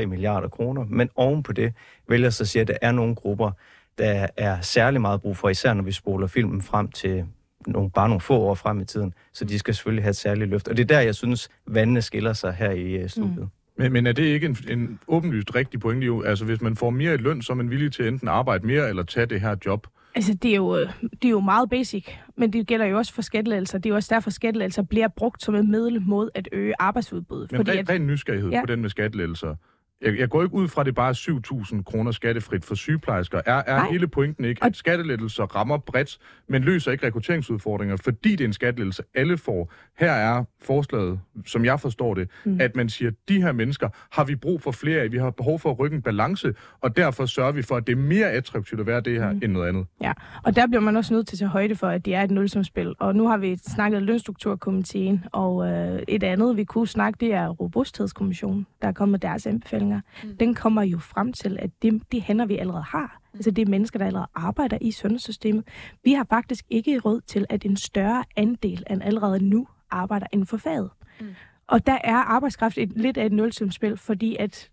4,3 milliarder kroner, men oven på det vælger så at sige, at der er nogle grupper, der er særlig meget brug for, især når vi spoler filmen frem til nogle, bare nogle få år frem i tiden. Så de skal selvfølgelig have et særligt løft. Og det er der, jeg synes, vandene skiller sig her i øh, studiet. Mm. Men, men er det ikke en, en åbenlyst rigtig pointe? Jo? Altså, hvis man får mere i løn, så er man villig til at enten arbejde mere eller tage det her job? Altså, det er, jo, det er jo meget basic, men det gælder jo også for skattelettelser. Det er jo også derfor, at skattelettelser bliver brugt som et middel mod at øge arbejdsudbuddet. Men fordi ren, at, ren nysgerrighed ja. på den med skattelettelser. Jeg, jeg går ikke ud fra, at det bare er 7.000 kroner skattefrit for sygeplejersker. Er, er hele pointen ikke, at skattelettelser rammer bredt, men løser ikke rekrutteringsudfordringer, fordi det er en skattelettelse, alle får? Her er forslaget, som jeg forstår det, mm. at man siger, at de her mennesker har vi brug for flere af. Vi har behov for at rykke en balance, og derfor sørger vi for, at det er mere attraktivt at være det her mm. end noget andet. Ja, og der bliver man også nødt til at tage højde for, at det er et nulsumspil. Og nu har vi snakket lønstrukturkomiteen, og øh, et andet, vi kunne snakke, det er Robusthedskommissionen, der er kommet deres anbefalinger. Mm. Den kommer jo frem til, at det, de hænder, vi allerede har, mm. altså det er mennesker, der allerede arbejder i sundhedssystemet. Vi har faktisk ikke råd til, at en større andel end allerede nu arbejder inden for faget. Mm. Og der er arbejdskraft et, lidt af et nulsumspil, fordi at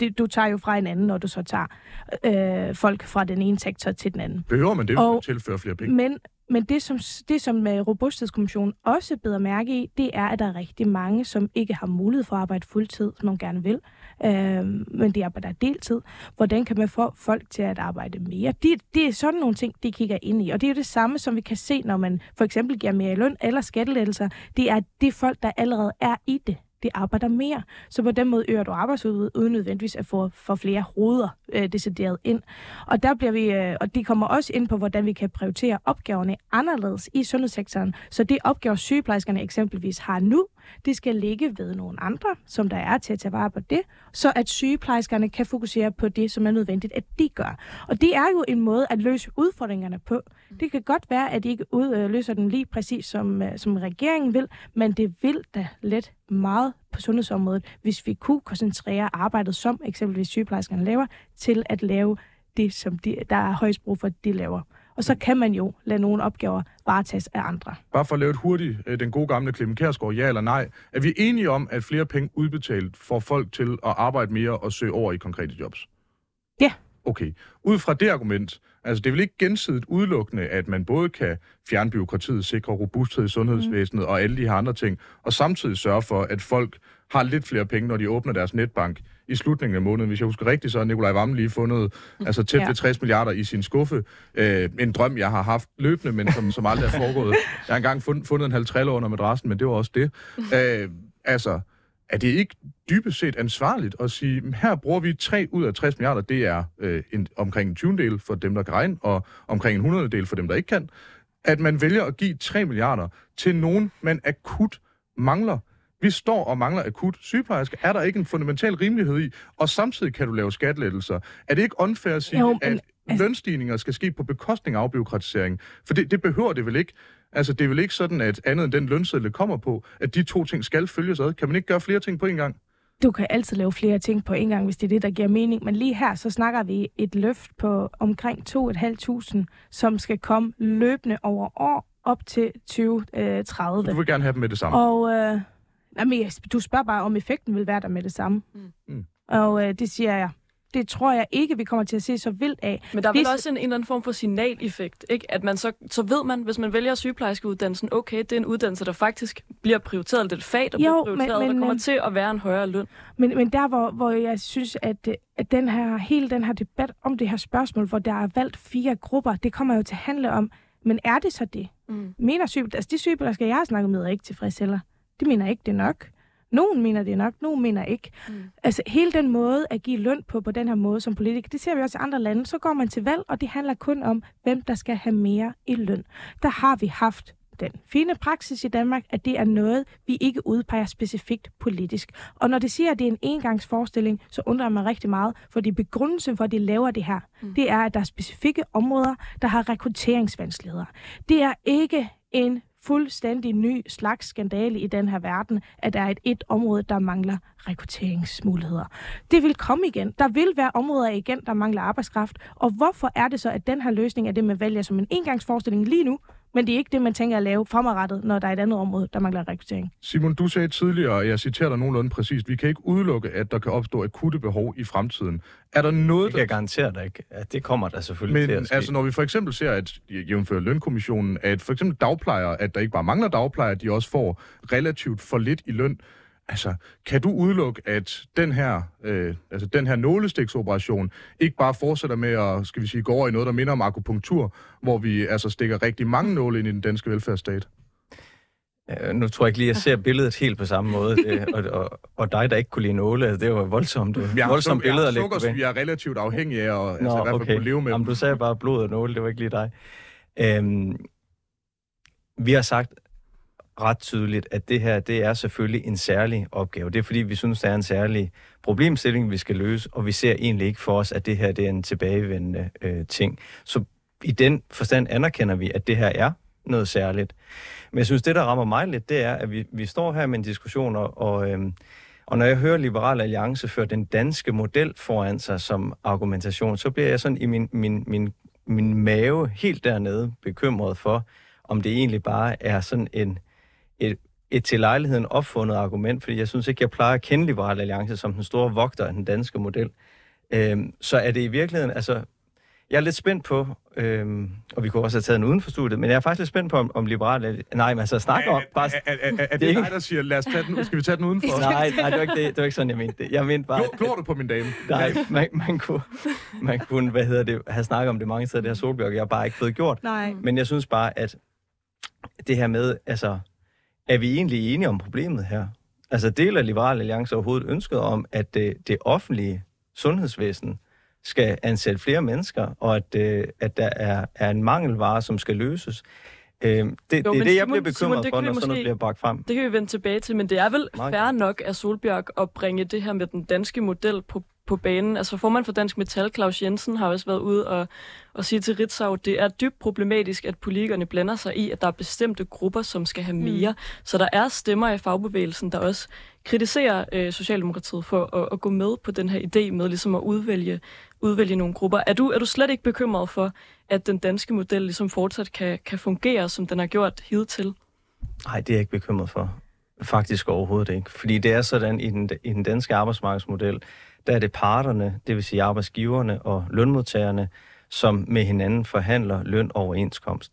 det, du tager jo fra en anden, når du så tager øh, folk fra den ene sektor til den anden. Behøver man det jo at tilføre flere penge? Men, men det, som, det, som øh, Robusthedskommissionen også beder mærke i, det er, at der er rigtig mange, som ikke har mulighed for at arbejde fuldtid, som man gerne vil, øh, men de arbejder deltid. Hvordan kan man få folk til at arbejde mere? Det, det er sådan nogle ting, de kigger ind i. Og det er jo det samme, som vi kan se, når man for eksempel giver mere i løn eller skattelettelser. Det er det folk, der allerede er i det de arbejder mere. Så på den måde øger du arbejdsudbuddet, uden nødvendigvis at få for flere hoveder øh, decideret ind. Og der bliver vi, øh, og de kommer også ind på, hvordan vi kan prioritere opgaverne anderledes i sundhedssektoren. Så det opgaver sygeplejerskerne eksempelvis har nu, det skal ligge ved nogle andre, som der er til at tage vare på det, så at sygeplejerskerne kan fokusere på det, som er nødvendigt, at de gør. Og det er jo en måde at løse udfordringerne på. Det kan godt være, at de ikke ud, øh, løser den lige præcis, som, øh, som regeringen vil, men det vil da let meget på sundhedsområdet, hvis vi kunne koncentrere arbejdet, som eksempelvis sygeplejerskerne laver, til at lave det, som de, der er højst brug for, de laver. Og så kan man jo lade nogle opgaver varetages af andre. Bare for at lave et hurtigt, øh, den gode gamle Clemen Kærsgaard, ja eller nej. Er vi enige om, at flere penge udbetalt får folk til at arbejde mere og søge over i konkrete jobs? Ja. Okay. Ud fra det argument, altså det er vel ikke gensidigt udelukkende, at man både kan fjerne byråkratiet, sikre robusthed i sundhedsvæsenet mm. og alle de her andre ting, og samtidig sørge for, at folk har lidt flere penge, når de åbner deres netbank i slutningen af måneden. Hvis jeg husker rigtigt, så har Nikolaj Vammen lige fundet altså tæt ja. ved 60 milliarder i sin skuffe. Øh, en drøm, jeg har haft løbende, men som, som aldrig er foregået. Jeg har engang fundet, fundet en halv triller under madrassen, men det var også det. Øh, altså, er det ikke dybest set ansvarligt at sige, her bruger vi 3 ud af 60 milliarder, det er øh, en, omkring en 20 del for dem, der kan regne, og omkring en 100 del for dem, der ikke kan, at man vælger at give 3 milliarder til nogen, man akut mangler. Vi står og mangler akut sygeplejerske. Er der ikke en fundamental rimelighed i? Og samtidig kan du lave skattelettelser. Er det ikke unfair at sige, jo, men, at altså... lønstigninger skal ske på bekostning af afbiokratisering? For det, det behøver det vel ikke. Altså, det er vel ikke sådan, at andet end den lønseddel kommer på, at de to ting skal følges ad. Kan man ikke gøre flere ting på en gang? Du kan altid lave flere ting på en gang, hvis det er det, der giver mening. Men lige her, så snakker vi et løft på omkring 2.500, som skal komme løbende over år op til 2030. Du vil gerne have dem med det samme? Og øh, jamen, du spørger bare, om effekten vil være der med det samme. Mm. mm. Og øh, det siger jeg det tror jeg ikke, vi kommer til at se så vildt af. Men der er vel også en, en eller anden form for signaleffekt, ikke? At man så, så ved man, hvis man vælger sygeplejerskeuddannelsen, okay, det er en uddannelse, der faktisk bliver prioriteret, er et fag, der jo, bliver prioriteret, men, men, der kommer til at være en højere løn. Men, men der, hvor, hvor jeg synes, at, at den her, hele den her debat om det her spørgsmål, hvor der er valgt fire grupper, det kommer jo til at handle om, men er det så det? Mm. Mener sygeplejersker, altså de sygeplejersker, jeg har snakket med, er ikke tilfredse heller. De mener ikke, det er nok. Nogen mener det nok, nogen mener ikke. Mm. Altså hele den måde at give løn på, på den her måde som politiker, det ser vi også i andre lande. Så går man til valg, og det handler kun om, hvem der skal have mere i løn. Der har vi haft den fine praksis i Danmark, at det er noget, vi ikke udpeger specifikt politisk. Og når det siger, at det er en engangsforestilling, så undrer mig rigtig meget, fordi begrundelsen for, at de laver det her, mm. det er, at der er specifikke områder, der har rekrutteringsvanskeligheder. Det er ikke en fuldstændig ny slags skandale i den her verden, at der er et, et område, der mangler rekrutteringsmuligheder. Det vil komme igen. Der vil være områder igen, der mangler arbejdskraft. Og hvorfor er det så, at den her løsning er det, man vælger som en engangsforestilling lige nu, men det er ikke det, man tænker at lave fremadrettet, når der er et andet område, der mangler rekruttering. Simon, du sagde tidligere, og jeg citerer dig nogenlunde præcist, vi kan ikke udelukke, at der kan opstå akutte behov i fremtiden. Er der noget, det kan jeg garantere dig ikke. At det kommer der selvfølgelig men, til at ske. altså, når vi for eksempel ser, at jævnfører lønkommissionen, at for eksempel dagplejere, at der ikke bare mangler dagplejere, de også får relativt for lidt i løn, Altså, kan du udelukke, at den her, øh, altså den her nålestiksoperation ikke bare fortsætter med at, skal vi sige, gå over i noget, der minder om akupunktur, hvor vi altså stikker rigtig mange nåle ind i den danske velfærdsstat? Ja, nu tror jeg ikke lige, at jeg ser billedet helt på samme måde. Det, og, og, og dig, der ikke kunne lide nåle, det var voldsomt, jeg voldsomt billede at lægge på. Vi er relativt afhængige af at, Nå, altså, i hvert fald okay. kunne leve med Jamen, du sagde bare blod og nåle, det var ikke lige dig. Øhm, vi har sagt ret tydeligt, at det her, det er selvfølgelig en særlig opgave. Det er fordi, vi synes, det er en særlig problemstilling, vi skal løse, og vi ser egentlig ikke for os, at det her det er en tilbagevendende øh, ting. Så i den forstand anerkender vi, at det her er noget særligt. Men jeg synes, det, der rammer mig lidt, det er, at vi, vi står her med en diskussion, og, og, øh, og når jeg hører Liberal Alliance føre den danske model foran sig som argumentation, så bliver jeg sådan i min, min, min, min mave helt dernede bekymret for, om det egentlig bare er sådan en et, et til lejligheden opfundet argument, fordi jeg synes ikke, jeg plejer at kende Liberal Alliance som den store vogter af den danske model. Øhm, så er det i virkeligheden, altså, jeg er lidt spændt på, øhm, og vi kunne også have taget den uden for studiet, men jeg er faktisk lidt spændt på, om, om Liberal Nej, men altså snakke om... Bare, er, er, er, er, det, det dig, der siger, lad os tage den, skal vi tage den udenfor? nej, nej, det var ikke, det, det var ikke sådan, jeg mente det. Jeg mente bare... Glor du på min dame? Nej, man, man, kunne, man kunne, hvad hedder det, have snakket om det mange steder, det her solbjørk, jeg har bare ikke fået gjort. Nej. Men jeg synes bare, at det her med, altså, er vi egentlig enige om problemet her? Altså deler Liberale Alliance overhovedet ønsket om, at det, det offentlige sundhedsvæsen skal ansætte flere mennesker, og at, øh, at der er, er en mangelvare, som skal løses. Øh, det, jo, det er det, jeg Simon, bliver bekymret Simon, for, når sådan noget bliver bragt frem. Det kan vi vende tilbage til, men det er vel fair nok af Solbjerg at bringe det her med den danske model på på banen. Altså formand for Dansk Metal, Claus Jensen, har også været ude og, og sige til Ritzau, det er dybt problematisk, at politikerne blander sig i, at der er bestemte grupper, som skal have mere. Mm. Så der er stemmer i fagbevægelsen, der også kritiserer øh, Socialdemokratiet for at, at gå med på den her idé med ligesom at udvælge, udvælge nogle grupper. Er du, er du slet ikke bekymret for, at den danske model ligesom fortsat kan, kan fungere, som den har gjort hidtil? Nej, det er jeg ikke bekymret for. Faktisk overhovedet ikke. Fordi det er sådan, i den, i den danske arbejdsmarkedsmodel, der er det parterne, det vil sige arbejdsgiverne og lønmodtagerne, som med hinanden forhandler løn og overenskomst.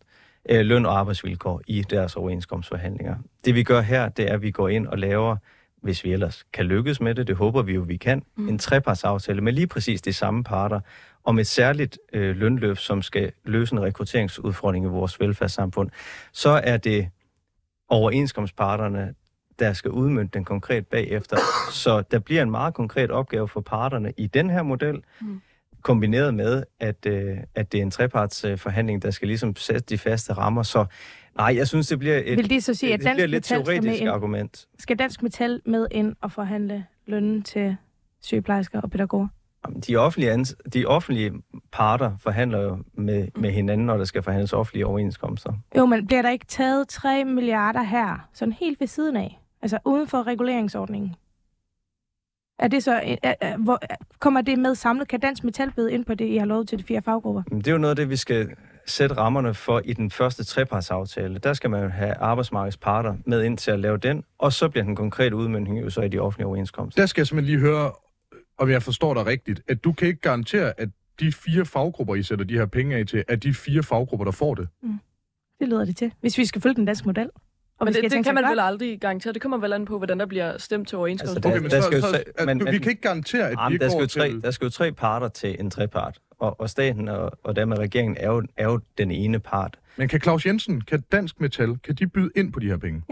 Øh, løn og arbejdsvilkår i deres overenskomstforhandlinger. Det vi gør her, det er, at vi går ind og laver, hvis vi ellers kan lykkes med det, det håber vi jo, vi kan, mm. en trepartsaftale med lige præcis de samme parter, om et særligt øh, lønløft, som skal løse en rekrutteringsudfordring i vores velfærdssamfund. Så er det overenskomstparterne, der skal udmønte den konkret bagefter. Så der bliver en meget konkret opgave for parterne i den her model, mm. kombineret med, at, øh, at det er en trepartsforhandling, der skal ligesom sætte de faste rammer. Så nej, jeg synes, det bliver et, Vil det så sige, at det bliver lidt Metal teoretisk ind, argument. Skal Dansk Metal med ind og forhandle lønnen til sygeplejersker og pædagoger? De offentlige, ans- de offentlige parter forhandler jo med, med hinanden, når der skal forhandles offentlige overenskomster. Jo, men bliver der ikke taget 3 milliarder her, sådan helt ved siden af? Altså uden for reguleringsordningen? Er det så, er, er, hvor, kommer det med samlet? Kan Dansk Metal byde ind på det, I har lovet til de fire faggrupper? Det er jo noget af det, vi skal sætte rammerne for i den første trepartsaftale. Der skal man jo have arbejdsmarkedets parter med ind til at lave den, og så bliver den konkrete udmyndning jo så i de offentlige overenskomster. Der skal jeg simpelthen lige høre, om jeg forstår dig rigtigt, at du kan ikke garantere, at de fire faggrupper, I sætter de her penge af til, er de fire faggrupper, der får det. Det lyder det til, hvis vi skal følge den danske model. Og Men det, det kan man vel aldrig garantere. Det kommer vel an på, hvordan der bliver stemt til overenskomst. Altså, der- Okay, men der så, skal jo så, men- du, vi kan ikke garantere, at de Jamen, ikke der, skal jo tre, til... der skal jo tre parter til en trepart, og, og staten og, og dermed regeringen er jo, er jo den ene part. Men kan Claus Jensen, kan Dansk Metal, kan de byde ind på de her penge?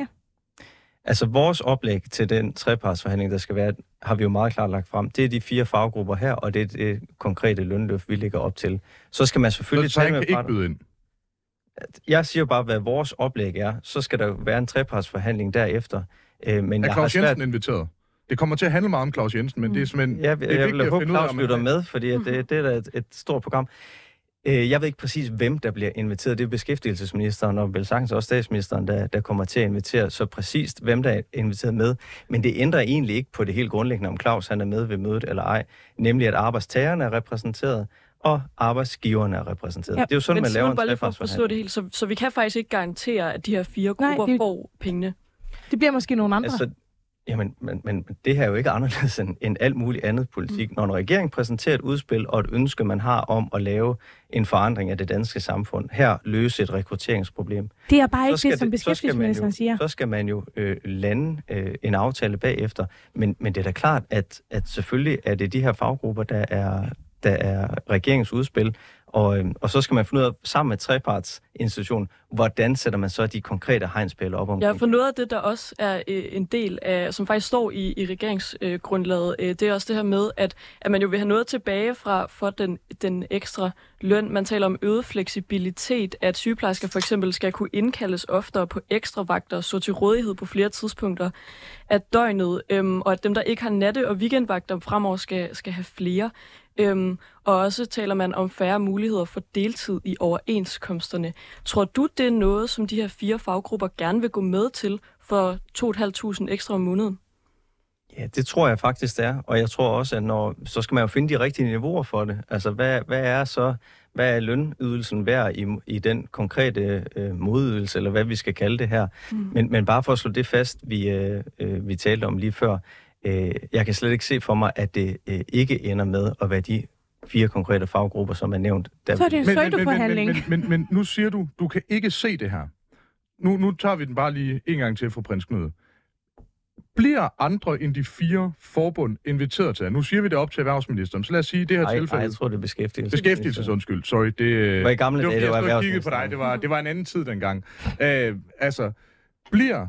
Altså vores oplæg til den trepartsforhandling, der skal være, har vi jo meget klart lagt frem. Det er de fire faggrupper her, og det er det konkrete lønløft, vi lægger op til. Så skal man Så, selvfølgelig så han tale kan med ikke parter. byde ind. Jeg siger bare, hvad vores oplæg er. Så skal der være en trepartsforhandling derefter. Øh, men Er jeg har Claus svært... Jensen inviteret? Det kommer til at handle meget om Claus Jensen, men det er simpelthen... Jeg, det er jeg vil at håbe, Claus lytter er- med, fordi at det, det er da et, et stort program. Øh, Jeg ved ikke præcis, hvem der bliver inviteret. Det er beskæftigelsesministeren og vel sagtens også statsministeren, der, der kommer til at invitere. Så præcist, hvem der er inviteret med. Men det ændrer egentlig ikke på det helt grundlæggende, om Claus han er med ved mødet eller ej. Nemlig, at arbejdstagerne er repræsenteret, og arbejdsgiverne er repræsenteret. Ja, det er jo sådan, men man laver en bare lige for at forstå trepartsforhandling. det helt, så, så vi kan faktisk ikke garantere, at de her fire Nej, grupper det- får pengene. Det bliver måske nogle andre. Altså, jamen, men, men det her er jo ikke anderledes end, end alt muligt andet politik. Mm. Når en regering præsenterer et udspil og et ønske, man har om at lave en forandring af det danske samfund, her løse et rekrutteringsproblem, det er bare ikke det, som det- så skal man jo- beskæftigelsesministeren siger. så skal man jo øh, lande øh, en aftale bagefter. Men, men det er da klart, at, at selvfølgelig er det de her faggrupper, der er, der er regeringsudspil, og, øh, og så skal man finde ud af sammen med trepartsinstitutionen, hvordan sætter man så de konkrete hegnspæle op Ja, for noget af det, der også er øh, en del af, som faktisk står i, i regeringsgrundlaget, øh, det er også det her med, at, at man jo vil have noget tilbage fra for den, den ekstra løn. Man taler om øget fleksibilitet, at sygeplejersker for eksempel skal kunne indkaldes oftere på ekstra vagter så til rådighed på flere tidspunkter af døgnet, øhm, og at dem, der ikke har natte- og weekendvagter fremover skal, skal have flere. Øhm, og også taler man om færre muligheder for deltid i overenskomsterne. Tror du, det er noget, som de her fire faggrupper gerne vil gå med til for 2.500 ekstra om måneden? Ja, det tror jeg faktisk, det er. Og jeg tror også, at når, så skal man jo finde de rigtige niveauer for det. Altså, hvad, hvad er så, hvad er lønydelsen værd i, i den konkrete øh, modydelse, eller hvad vi skal kalde det her. Mm. Men, men bare for at slå det fast, vi, øh, øh, vi talte om lige før, øh, jeg kan slet ikke se for mig, at det øh, ikke ender med at være de fire konkrete faggrupper, som er nævnt. Der Så er det en Men, men, men, søjdeforhandling. men, men, men, men nu siger du, du kan ikke se det her. Nu, nu tager vi den bare lige en gang til for prins Knud. Bliver andre end de fire forbund inviteret til det? Nu siger vi det op til erhvervsministeren, så lad os sige det her Ej, tilfælde... ej, jeg tror, det er beskæftigelse. Beskæftigelses undskyld, sorry. Det, øh, var i gamle det var, dage, det var jeg på dig. Det var, det var en anden tid dengang. Øh, altså, bliver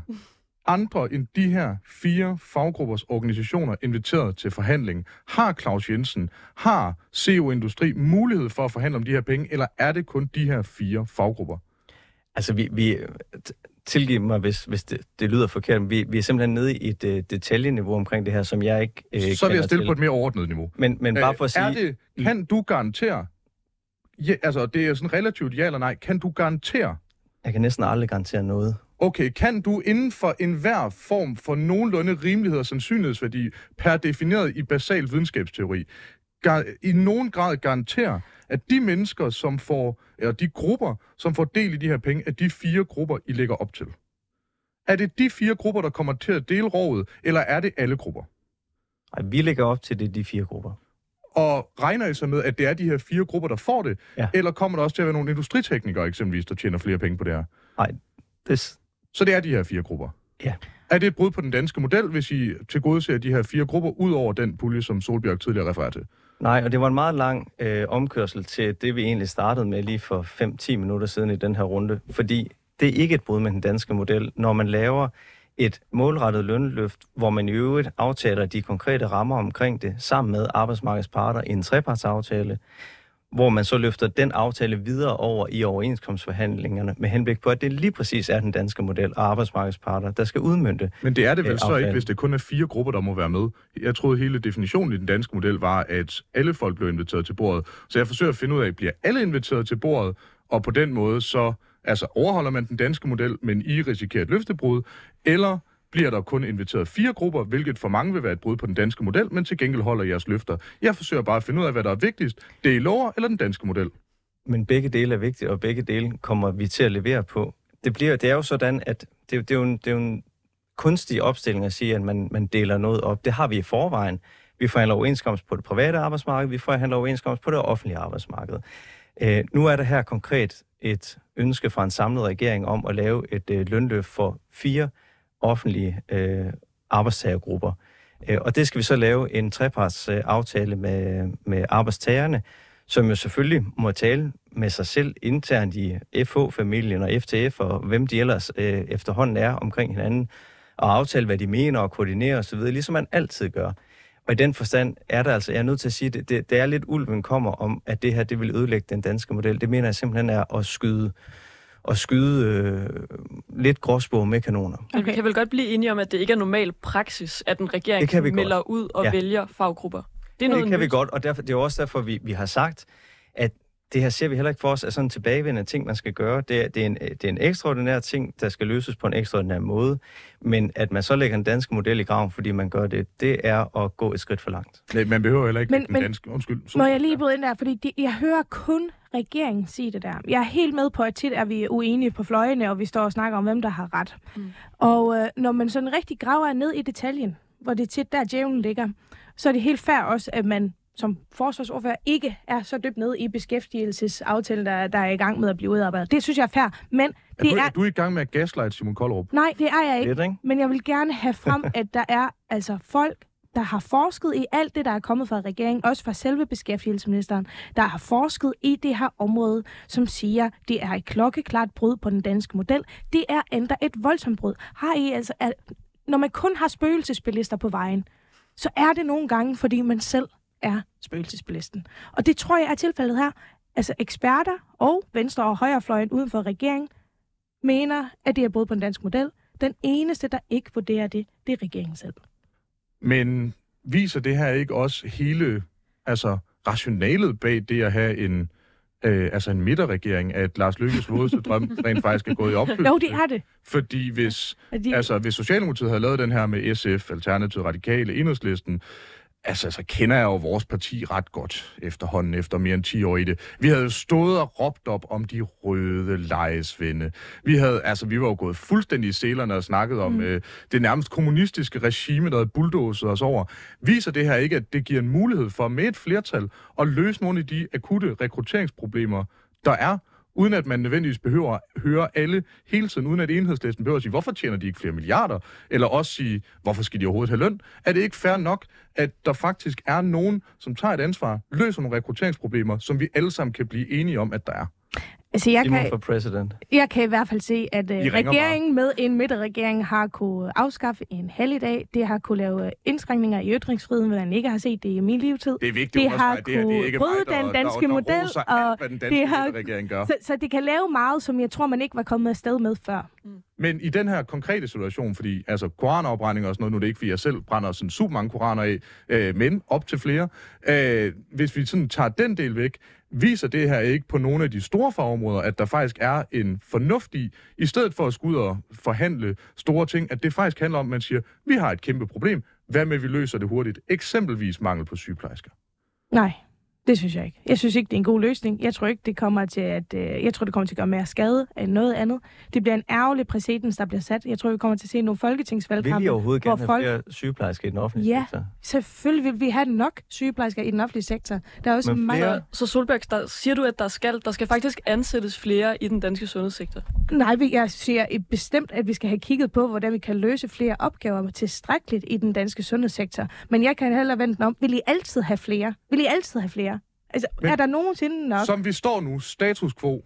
andre end de her fire faggruppers organisationer inviteret til forhandling? Har Claus Jensen, har CO Industri mulighed for at forhandle om de her penge, eller er det kun de her fire faggrupper? Altså, vi, vi, t- tilgive mig, hvis, hvis det, det lyder forkert. Vi, vi er simpelthen nede i et uh, detaljeniveau omkring det her, som jeg ikke uh, Så vil jeg stille til. på et mere ordnet niveau. Men, men bare for at sige... Er det, kan du garantere, ja, altså det er sådan relativt ja eller nej, kan du garantere... Jeg kan næsten aldrig garantere noget. Okay, kan du inden for enhver form for nogenlunde rimelighed og sandsynlighedsværdi, per defineret i basal videnskabsteori, i nogen grad garantere, at de mennesker, som får, eller de grupper, som får del i de her penge, at de fire grupper, I lægger op til? Er det de fire grupper, der kommer til at dele rådet, eller er det alle grupper? Nej, vi lægger op til det de fire grupper. Og regner I så med, at det er de her fire grupper, der får det? Ja. Eller kommer der også til at være nogle industriteknikere eksempelvis, der tjener flere penge på det her? Nej, det... Så det er de her fire grupper? Ja. Er det et brud på den danske model, hvis I til gode ser de her fire grupper, ud over den pulje, som Solbjerg tidligere refererede til? Nej, og det var en meget lang øh, omkørsel til det, vi egentlig startede med lige for 5-10 minutter siden i den her runde. Fordi det er ikke et brud med den danske model, når man laver et målrettet lønløft, hvor man i øvrigt aftaler de konkrete rammer omkring det, sammen med arbejdsmarkedets parter i en trepartsaftale, hvor man så løfter den aftale videre over i overenskomstforhandlingerne, med henblik på, at det lige præcis er den danske model og arbejdsmarkedsparter, der skal udmynde Men det er det vel så ikke, hvis det kun er fire grupper, der må være med? Jeg troede, hele definitionen i den danske model var, at alle folk blev inviteret til bordet. Så jeg forsøger at finde ud af, bliver alle inviteret til bordet, og på den måde så altså overholder man den danske model, men I risikerer et løftebrud, eller bliver der kun inviteret fire grupper, hvilket for mange vil være et brud på den danske model, men til gengæld holder jeres løfter. Jeg forsøger bare at finde ud af, hvad der er vigtigst. Det er lover eller den danske model? Men begge dele er vigtige, og begge dele kommer vi til at levere på. Det, bliver, det er jo sådan, at det, det, er, jo en, det er jo en kunstig opstilling at sige, at man, man deler noget op. Det har vi i forvejen. Vi forhandler overenskomst på det private arbejdsmarked, vi forhandler overenskomst på det offentlige arbejdsmarked. Øh, nu er der her konkret et ønske fra en samlet regering om at lave et øh, lønløft for fire offentlige øh, arbejdstagergrupper. Øh, og det skal vi så lave en treparts aftale med, med arbejdstagerne, som jo selvfølgelig må tale med sig selv internt i FH-familien og FTF og hvem de ellers øh, efterhånden er omkring hinanden, og aftale, hvad de mener og koordinere osv., ligesom man altid gør. Og i den forstand er der altså, jeg er nødt til at sige, det, det, det er lidt ulven kommer om, at det her det vil ødelægge den danske model. Det mener jeg simpelthen er at skyde at skyde øh, lidt gråsbog med kanoner. Okay. Vi kan vel godt blive enige om, at det ikke er normal praksis, at en regering melder godt. ud og ja. vælger faggrupper. Det, er noget det kan nyt. vi godt, og derfor, det er også derfor, vi, vi har sagt, at det her ser vi heller ikke for os as sådan en tilbagevendende ting, man skal gøre. Det er, det, er en, det er en ekstraordinær ting, der skal løses på en ekstraordinær måde. Men at man så lægger en dansk model i graven, fordi man gør det, det er at gå et skridt for langt. Nej, man behøver heller ikke men, den men, danske... Undskyld. Så, må jeg lige bryde ind der, fordi de, jeg hører kun regeringen sige det der. Jeg er helt med på, at tit er vi uenige på fløjene, og vi står og snakker om, hvem der har ret. Mm. Og øh, når man sådan rigtig graver ned i detaljen, hvor det tit der djævlen ligger, så er det helt fair også, at man som forsvarsordfører ikke er så dybt ned i beskæftigelsesaftalen, der, der er i gang med at blive udarbejdet. Det synes jeg er fair, men er det du, er... Er du i gang med at gaslight Simon Koldrup? Nej, det er jeg ikke. Det, ikke? Men jeg vil gerne have frem, at der er altså folk, der har forsket i alt det, der er kommet fra regeringen, også fra selve beskæftigelsesministeren, der har forsket i det her område, som siger, det er et klokkeklart brud på den danske model. Det er endda et voldsomt brud. Har I altså, at, når man kun har spøgelsesbilister på vejen, så er det nogle gange, fordi man selv er spøgelsesbilisten. Og det tror jeg er tilfældet her. Altså eksperter og venstre- og højrefløjen uden for regeringen mener, at det er både på en dansk model. Den eneste, der ikke vurderer det, det er regeringen selv. Men viser det her ikke også hele altså, rationalet bag det at have en, øh, altså en midterregering, at Lars Lykkes vådeste drøm rent faktisk er gået i opfyldelse? Jo, det er det. Fordi hvis, de... altså, hvis Socialdemokratiet havde lavet den her med SF, Alternativ Radikale, Enhedslisten, Altså, så kender jeg jo vores parti ret godt efterhånden, efter mere end 10 år i det. Vi havde stået og råbt op om de røde lejesvende. Vi, havde, altså, vi var jo gået fuldstændig i selerne og snakket om mm. øh, det nærmest kommunistiske regime, der havde bulldozet os over. Viser det her ikke, at det giver en mulighed for med et flertal at løse nogle af de akutte rekrutteringsproblemer, der er uden at man nødvendigvis behøver at høre alle hele tiden, uden at enhedslisten behøver at sige, hvorfor tjener de ikke flere milliarder? Eller også sige, hvorfor skal de overhovedet have løn? Er det ikke fair nok, at der faktisk er nogen, som tager et ansvar, løser nogle rekrutteringsproblemer, som vi alle sammen kan blive enige om, at der er? Altså, jeg kan, for president. jeg kan i hvert fald se, at uh, ringer regeringen med en midterregering har kunne afskaffe en helligdag. Det har kunne lave øh, indskrænkninger i ytringsfriheden, hvordan jeg ikke har set det i min levetid. Det er vigtigt Det har at det her det er ikke kunne mig, der, den danske der, der, model, roser og alt, hvad den danske det har- regering gør. Så, så det kan lave meget, som jeg tror, man ikke var kommet afsted med før. Men i den her konkrete situation, fordi altså koranafbrænding og sådan noget, nu er det ikke, fordi jeg selv brænder sådan super mange koraner af, øh, men op til flere. Øh, hvis vi sådan tager den del væk, viser det her ikke på nogle af de store fagområder, at der faktisk er en fornuft i, i stedet for at skulle ud og forhandle store ting, at det faktisk handler om, at man siger, vi har et kæmpe problem, hvad med vi løser det hurtigt? Eksempelvis mangel på sygeplejersker. Nej, det synes jeg ikke. Jeg synes ikke, det er en god løsning. Jeg tror ikke, det kommer til at, øh, jeg tror, det kommer til at gøre mere skade end noget andet. Det bliver en ærgerlig præcedens, der bliver sat. Jeg tror, vi kommer til at se nogle Vil folketingsvalgkampe. I overhovedet hvor gerne folk- have flere sygeplejersker i den offentlige Ja. sektor? Selvfølgelig vil vi have nok sygeplejersker i den offentlige sektor. Der er også Men mange... flere- Så Solberg, der, siger du, at der skal, der skal faktisk ansættes flere i den danske sundhedssektor? Nej, vi- jeg siger et bestemt, at vi skal have kigget på, hvordan vi kan løse flere opgaver tilstrækkeligt i den danske sundhedssektor. Men jeg kan heller vente om. Vil I altid have flere? Vil I altid have flere? Altså, Men- er der nogensinde nok? Som vi står nu, status quo,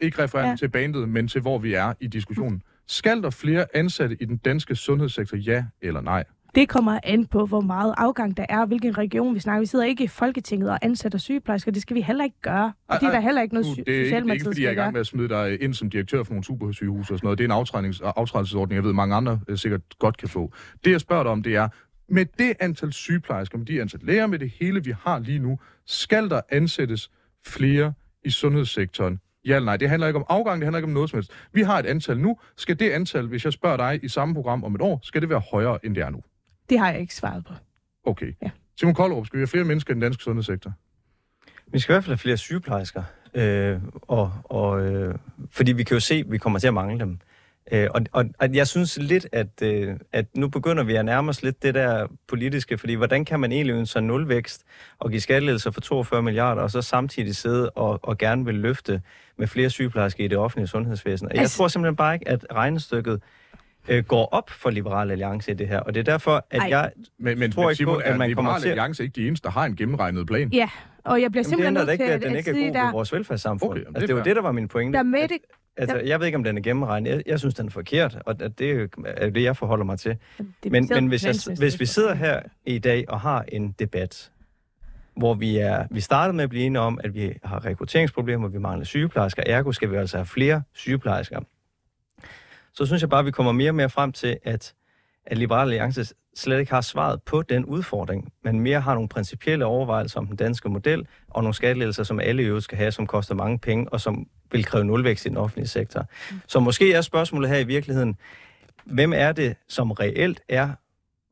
ikke referent Ja. til bandet, men til hvor vi er i diskussionen. Skal der flere ansatte i den danske sundhedssektor, ja eller nej? Det kommer an på, hvor meget afgang der er, hvilken region vi snakker. Vi sidder ikke i Folketinget og ansætter sygeplejersker. Det skal vi heller ikke gøre. Og det er der heller ikke noget, Nu, sy- det, er ikke, ikke, fordi jeg er i gang med at smide dig ind som direktør for nogle supersygehuse og sådan noget. Det er en aftrædnings- aftrædelsesordning, jeg ved, mange andre øh, sikkert godt kan få. Det, jeg spørger dig om, det er, med det antal sygeplejersker, med de antal læger, med det hele, vi har lige nu, skal der ansættes flere i sundhedssektoren? Ja eller nej? Det handler ikke om afgang, det handler ikke om noget som helst. Vi har et antal nu. Skal det antal, hvis jeg spørger dig i samme program om et år, skal det være højere, end det er nu? Det har jeg ikke svaret på. Okay. Ja. Simon Koldrup, skal vi have flere mennesker i den danske sundhedssektor? Vi skal i hvert fald have flere sygeplejersker, øh, og, og, øh, fordi vi kan jo se, at vi kommer til at mangle dem. Øh, og, og, og jeg synes lidt, at, øh, at nu begynder vi at nærme os lidt det der politiske, fordi hvordan kan man egentlig ønske sig nulvækst og give skattelettelser for 42 milliarder, og så samtidig sidde og, og gerne vil løfte med flere sygeplejersker i det offentlige sundhedsvæsen. Jeg Altså- tror simpelthen bare ikke, at regnestykket øh, går op for Liberal Alliance i det her, og det er derfor, at Ej. jeg Men, men, tror men ikke Simon, på, at er man kommer til at- Alliance ikke de eneste, der har en gennemregnet plan? Ja, og jeg bliver Jamen, simpelthen da nødt ikke til at, at den at ikke er god der, vores velfærdssamfund. Okay, jamen, altså, det det er var det, der var min pointe. der med Altså, jeg ved ikke, om den er gennemregnet. Jeg, jeg synes, den er forkert, og det er det, jeg forholder mig til. det Men, men hvis, jeg, hvis vi sidder her i dag og har en debat, hvor vi er vi startede med at blive enige om, at vi har rekrutteringsproblemer, vi mangler sygeplejersker, ergo skal vi altså have flere sygeplejersker. Så synes jeg bare, at vi kommer mere og mere frem til, at, at Liberale Alliance slet ikke har svaret på den udfordring, men mere har nogle principielle overvejelser om den danske model, og nogle skattelettelser, som alle i øvrigt skal have, som koster mange penge, og som vil kræve nulvækst i den offentlige sektor. Så måske er spørgsmålet her i virkeligheden, hvem er det, som reelt er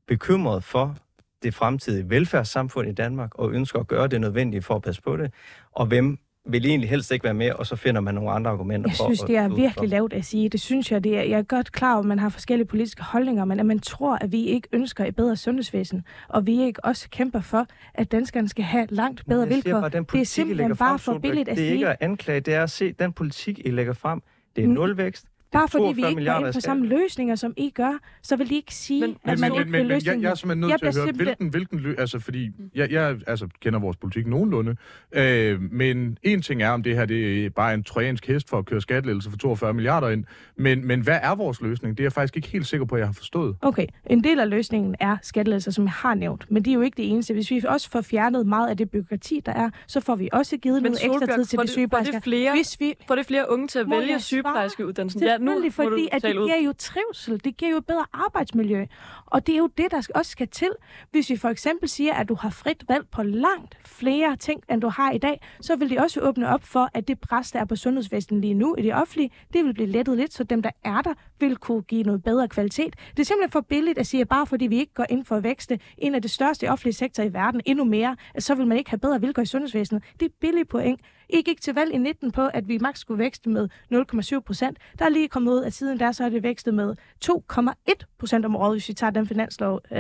bekymret for det fremtidige velfærdssamfund i Danmark, og ønsker at gøre det nødvendige for at passe på det, og hvem vil egentlig helst ikke være med, og så finder man nogle andre argumenter Jeg for synes, at- det er for. virkelig lavt at sige. Det synes jeg, det er, jeg er godt klar over, at man har forskellige politiske holdninger, men at man tror, at vi ikke ønsker et bedre sundhedsvæsen, og vi ikke også kæmper for, at danskerne skal have langt bedre Jeg vilkår. Bare, det er simpelthen bare for billigt at Det er sige, ikke at anklage, det er at se den politik, I lægger frem. Det er nulvækst. Bare fordi vi 42 ikke går ind skal- samme løsninger, som I gør, så vil de ikke sige, Men- at man men, ikke men, vil men løse jeg, jeg er simpelthen nødt Jeg til at bliver høre, simpelthen- hvilken, hvilken lø- altså fordi jeg, jeg altså, kender vores politik nogenlunde, øh, men en ting er, om det her det er bare en trojansk hest for at køre skattelettelse for 42 milliarder ind, men, men hvad er vores løsning? Det er jeg faktisk ikke helt sikker på, at jeg har forstået. Okay, en del af løsningen er skattelettelser, som jeg har nævnt, men det er jo ikke det eneste. Hvis vi også får fjernet meget af det byråkrati, der er, så får vi også givet Men noget ekstra Solbjørg, tid til de det, får sygeplejersker. det flere, Hvis vi får det flere unge til at Må vælge sygeplejerskeuddannelsen? Ja, nu fordi at det ud. giver jo trivsel, det giver jo bedre arbejdsmiljø. Og det er jo det, der også skal til. Hvis vi for eksempel siger, at du har frit valg på langt flere ting, end du har i dag, så vil det også åbne op for, at det pres, der er på sundhedsvæsenet lige nu i det offentlige, det vil blive lettet lidt, så dem, der er der, vil kunne give noget bedre kvalitet. Det er simpelthen for billigt at sige, at bare fordi vi ikke går ind for at vækste en af de største offentlige sektorer i verden endnu mere, at så vil man ikke have bedre vilkår i sundhedsvæsenet. Det er billigt point. I gik til valg i 19 på, at vi maks skulle vækste med 0,7 procent. Der er lige kommet ud, at siden der så er det vækstet med 2,1 procent om året, hvis vi tager den finanslov øh,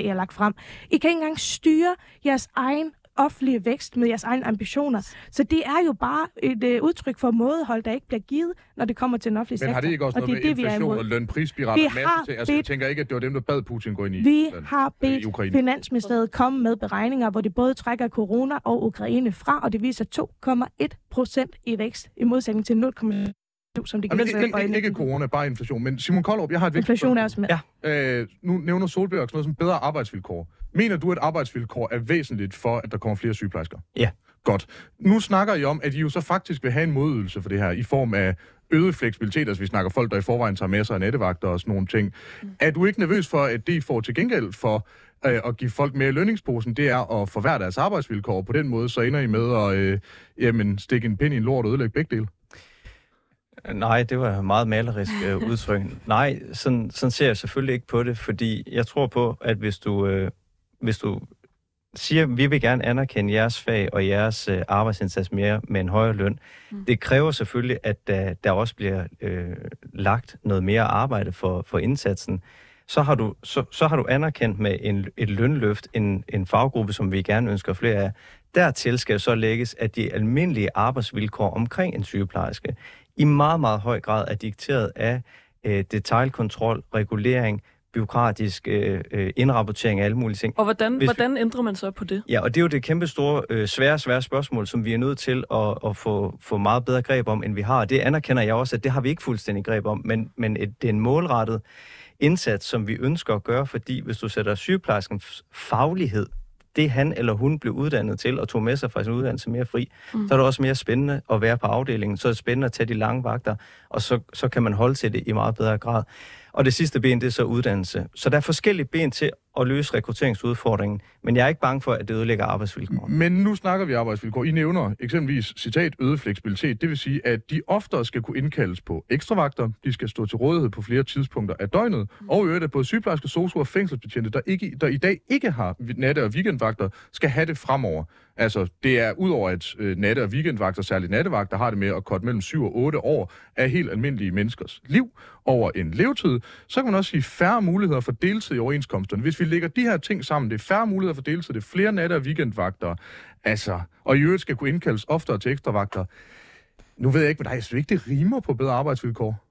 I har lagt frem. I kan ikke engang styre jeres egen offentlige vækst med jeres egne ambitioner. Så det er jo bare et øh, udtryk for mådehold, der ikke bliver givet, når det kommer til den offentlige sektor. Men har det ikke også og noget det med det, inflation og lønprisspiral og masse har til? Altså, jeg bedt- tænker ikke, at det var dem, der bad Putin gå ind i Vi Rusland, har øh, bedt Ukraine. Finansministeriet komme med beregninger, hvor det både trækker corona og Ukraine fra, og det viser 2,1 procent i vækst, i modsætning til 0,7, som det Jamen, gik ikke, ikke, ikke corona, bare inflation. Men Simon Koldrup, jeg har et vigtigt Inflation er også med. Ja. Øh, nu nævner Solberg også noget som bedre arbejdsvilkår. Mener du, at arbejdsvilkår er væsentligt for, at der kommer flere sygeplejersker? Ja. Godt. Nu snakker I om, at I jo så faktisk vil have en modydelse for det her, i form af øget fleksibilitet, altså vi snakker folk, der i forvejen tager med sig nattevagter og sådan nogle ting. Er du ikke nervøs for, at det I får til gengæld for øh, at give folk mere i lønningsposen, det er at forværre deres arbejdsvilkår, og på den måde så ender I med at øh, jamen, stikke en pind i en lort og ødelægge begge dele? Nej, det var et meget malerisk øh, udtryk. Nej, sådan, sådan ser jeg selvfølgelig ikke på det, fordi jeg tror på, at hvis du, øh, hvis du siger, vi vil gerne anerkende jeres fag og jeres øh, arbejdsindsats mere med en højere løn, mm. det kræver selvfølgelig, at der, der også bliver øh, lagt noget mere arbejde for, for indsatsen. Så har, du, så, så har du anerkendt med en, et lønløft en, en faggruppe, som vi gerne ønsker flere af. Dertil skal så lægges, at de almindelige arbejdsvilkår omkring en sygeplejerske i meget, meget høj grad er dikteret af øh, detaljkontrol, regulering, byråkratisk øh, øh, indrapportering af alle mulige ting. Og hvordan, Hvis vi- hvordan ændrer man så på det? Ja, og det er jo det kæmpe store, øh, svære, svære spørgsmål, som vi er nødt til at, at få, få meget bedre greb om, end vi har. Det anerkender jeg også, at det har vi ikke fuldstændig greb om, men, men et, det er en målrettet indsats, som vi ønsker at gøre, fordi hvis du sætter sygeplejerskens faglighed, det han eller hun blev uddannet til og tog med sig fra sin uddannelse mere fri, mm. så er det også mere spændende at være på afdelingen. Så er det spændende at tage de lange vagter, og så, så kan man holde til det i meget bedre grad. Og det sidste ben, det er så uddannelse. Så der er forskellige ben til at løse rekrutteringsudfordringen, men jeg er ikke bange for, at det ødelægger arbejdsvilkår. Men nu snakker vi arbejdsvilkår. I nævner eksempelvis, citat, øget fleksibilitet. Det vil sige, at de oftere skal kunne indkaldes på ekstravagter. De skal stå til rådighed på flere tidspunkter af døgnet. Og i øvrigt, at både sygeplejersker, sosu og fængselsbetjente, der, ikke, der i dag ikke har natte- og weekendvagter, skal have det fremover. Altså, det er udover at øh, natte- og weekendvagter, særligt nattevagter, har det med at korte mellem 7 og 8 år af helt almindelige menneskers liv over en levetid, så kan man også sige færre muligheder for deltid i overenskomsterne. Hvis vi lægger de her ting sammen, det er færre muligheder for deltid, det er flere natter og weekendvagter, altså, og i øvrigt skal kunne indkaldes oftere til ekstravagter. Nu ved jeg ikke med dig, jeg synes ikke, det rimer på bedre arbejdsvilkår.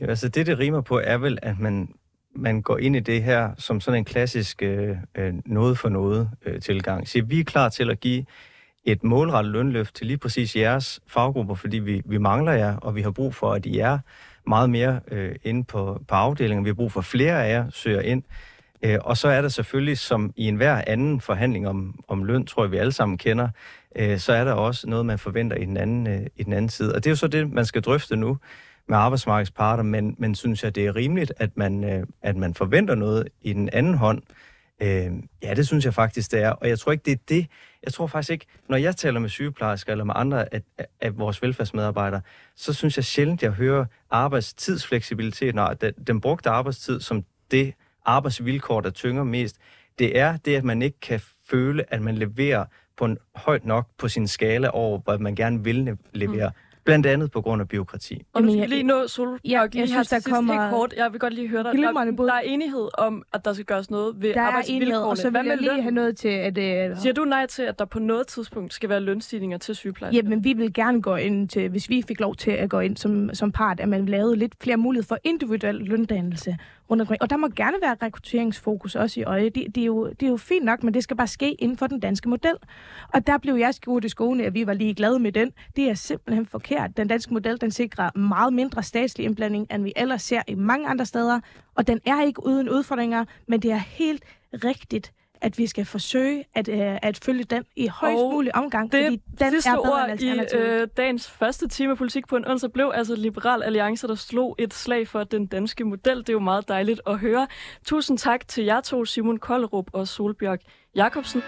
Ja, altså det, det rimer på, er vel, at man, man går ind i det her som sådan en klassisk øh, øh, noget for noget øh, tilgang. Så vi er klar til at give et målrettet lønløft til lige præcis jeres faggrupper, fordi vi, vi mangler jer, og vi har brug for, at I er meget mere øh, inde på, på afdelingen. Vi har brug for flere af jer søger ind. Øh, og så er der selvfølgelig, som i enhver anden forhandling om, om løn, tror jeg, vi alle sammen kender, øh, så er der også noget, man forventer i den, anden, øh, i den anden side. Og det er jo så det, man skal drøfte nu med arbejdsmarkedets parter, men, men synes jeg, det er rimeligt, at man, øh, at man forventer noget i den anden hånd. Øh, ja, det synes jeg faktisk, det er. Og jeg tror ikke, det er det. Jeg tror faktisk ikke, når jeg taler med sygeplejersker eller med andre af, af, vores velfærdsmedarbejdere, så synes jeg sjældent, jeg hører arbejdstidsfleksibilitet, når den brugte arbejdstid som det arbejdsvilkår, der tynger mest. Det er det, at man ikke kan føle, at man leverer på en højt nok på sin skala over, hvad man gerne vil le- levere. Mm. Blandt andet på grund af byråkrati. Og nu skal jeg- vi lige nå Solbjørg. Ja, jeg lige synes, der sidst kommer- Helt kort. Jeg vil godt lige høre dig. Der, der er enighed om, at der skal gøres noget ved Der er arbejdsvilkårene. og så Hvad vil jeg med lige løn? have noget til, at... Øh, Siger du nej til, at der på noget tidspunkt skal være lønstigninger til sygeplejersker? Jamen, vi vil gerne gå ind til, hvis vi fik lov til at gå ind som, som part, at man lavede lidt flere muligheder for individuel løndannelse rundt omkring. Og der må gerne være rekrutteringsfokus også i øje. Det, det, er jo, det er jo fint nok, men det skal bare ske inden for den danske model. Og der blev jeg skudt i skoene, at vi var lige glade med den. Det er simpelthen forkert. Den danske model, den sikrer meget mindre statslig indblanding, end vi ellers ser i mange andre steder. Og den er ikke uden udfordringer, men det er helt rigtigt, at vi skal forsøge at, øh, at følge den i højst Og mulig omgang, Det fordi den sidste er bedre ord end i øh, dagens første time af politik på en onsdag blev altså Liberal Alliance, der slog et slag for den danske model. Det er jo meget dejligt at høre. Tusind tak til jer to, Simon Kollerup og Solbjørg Jacobsen.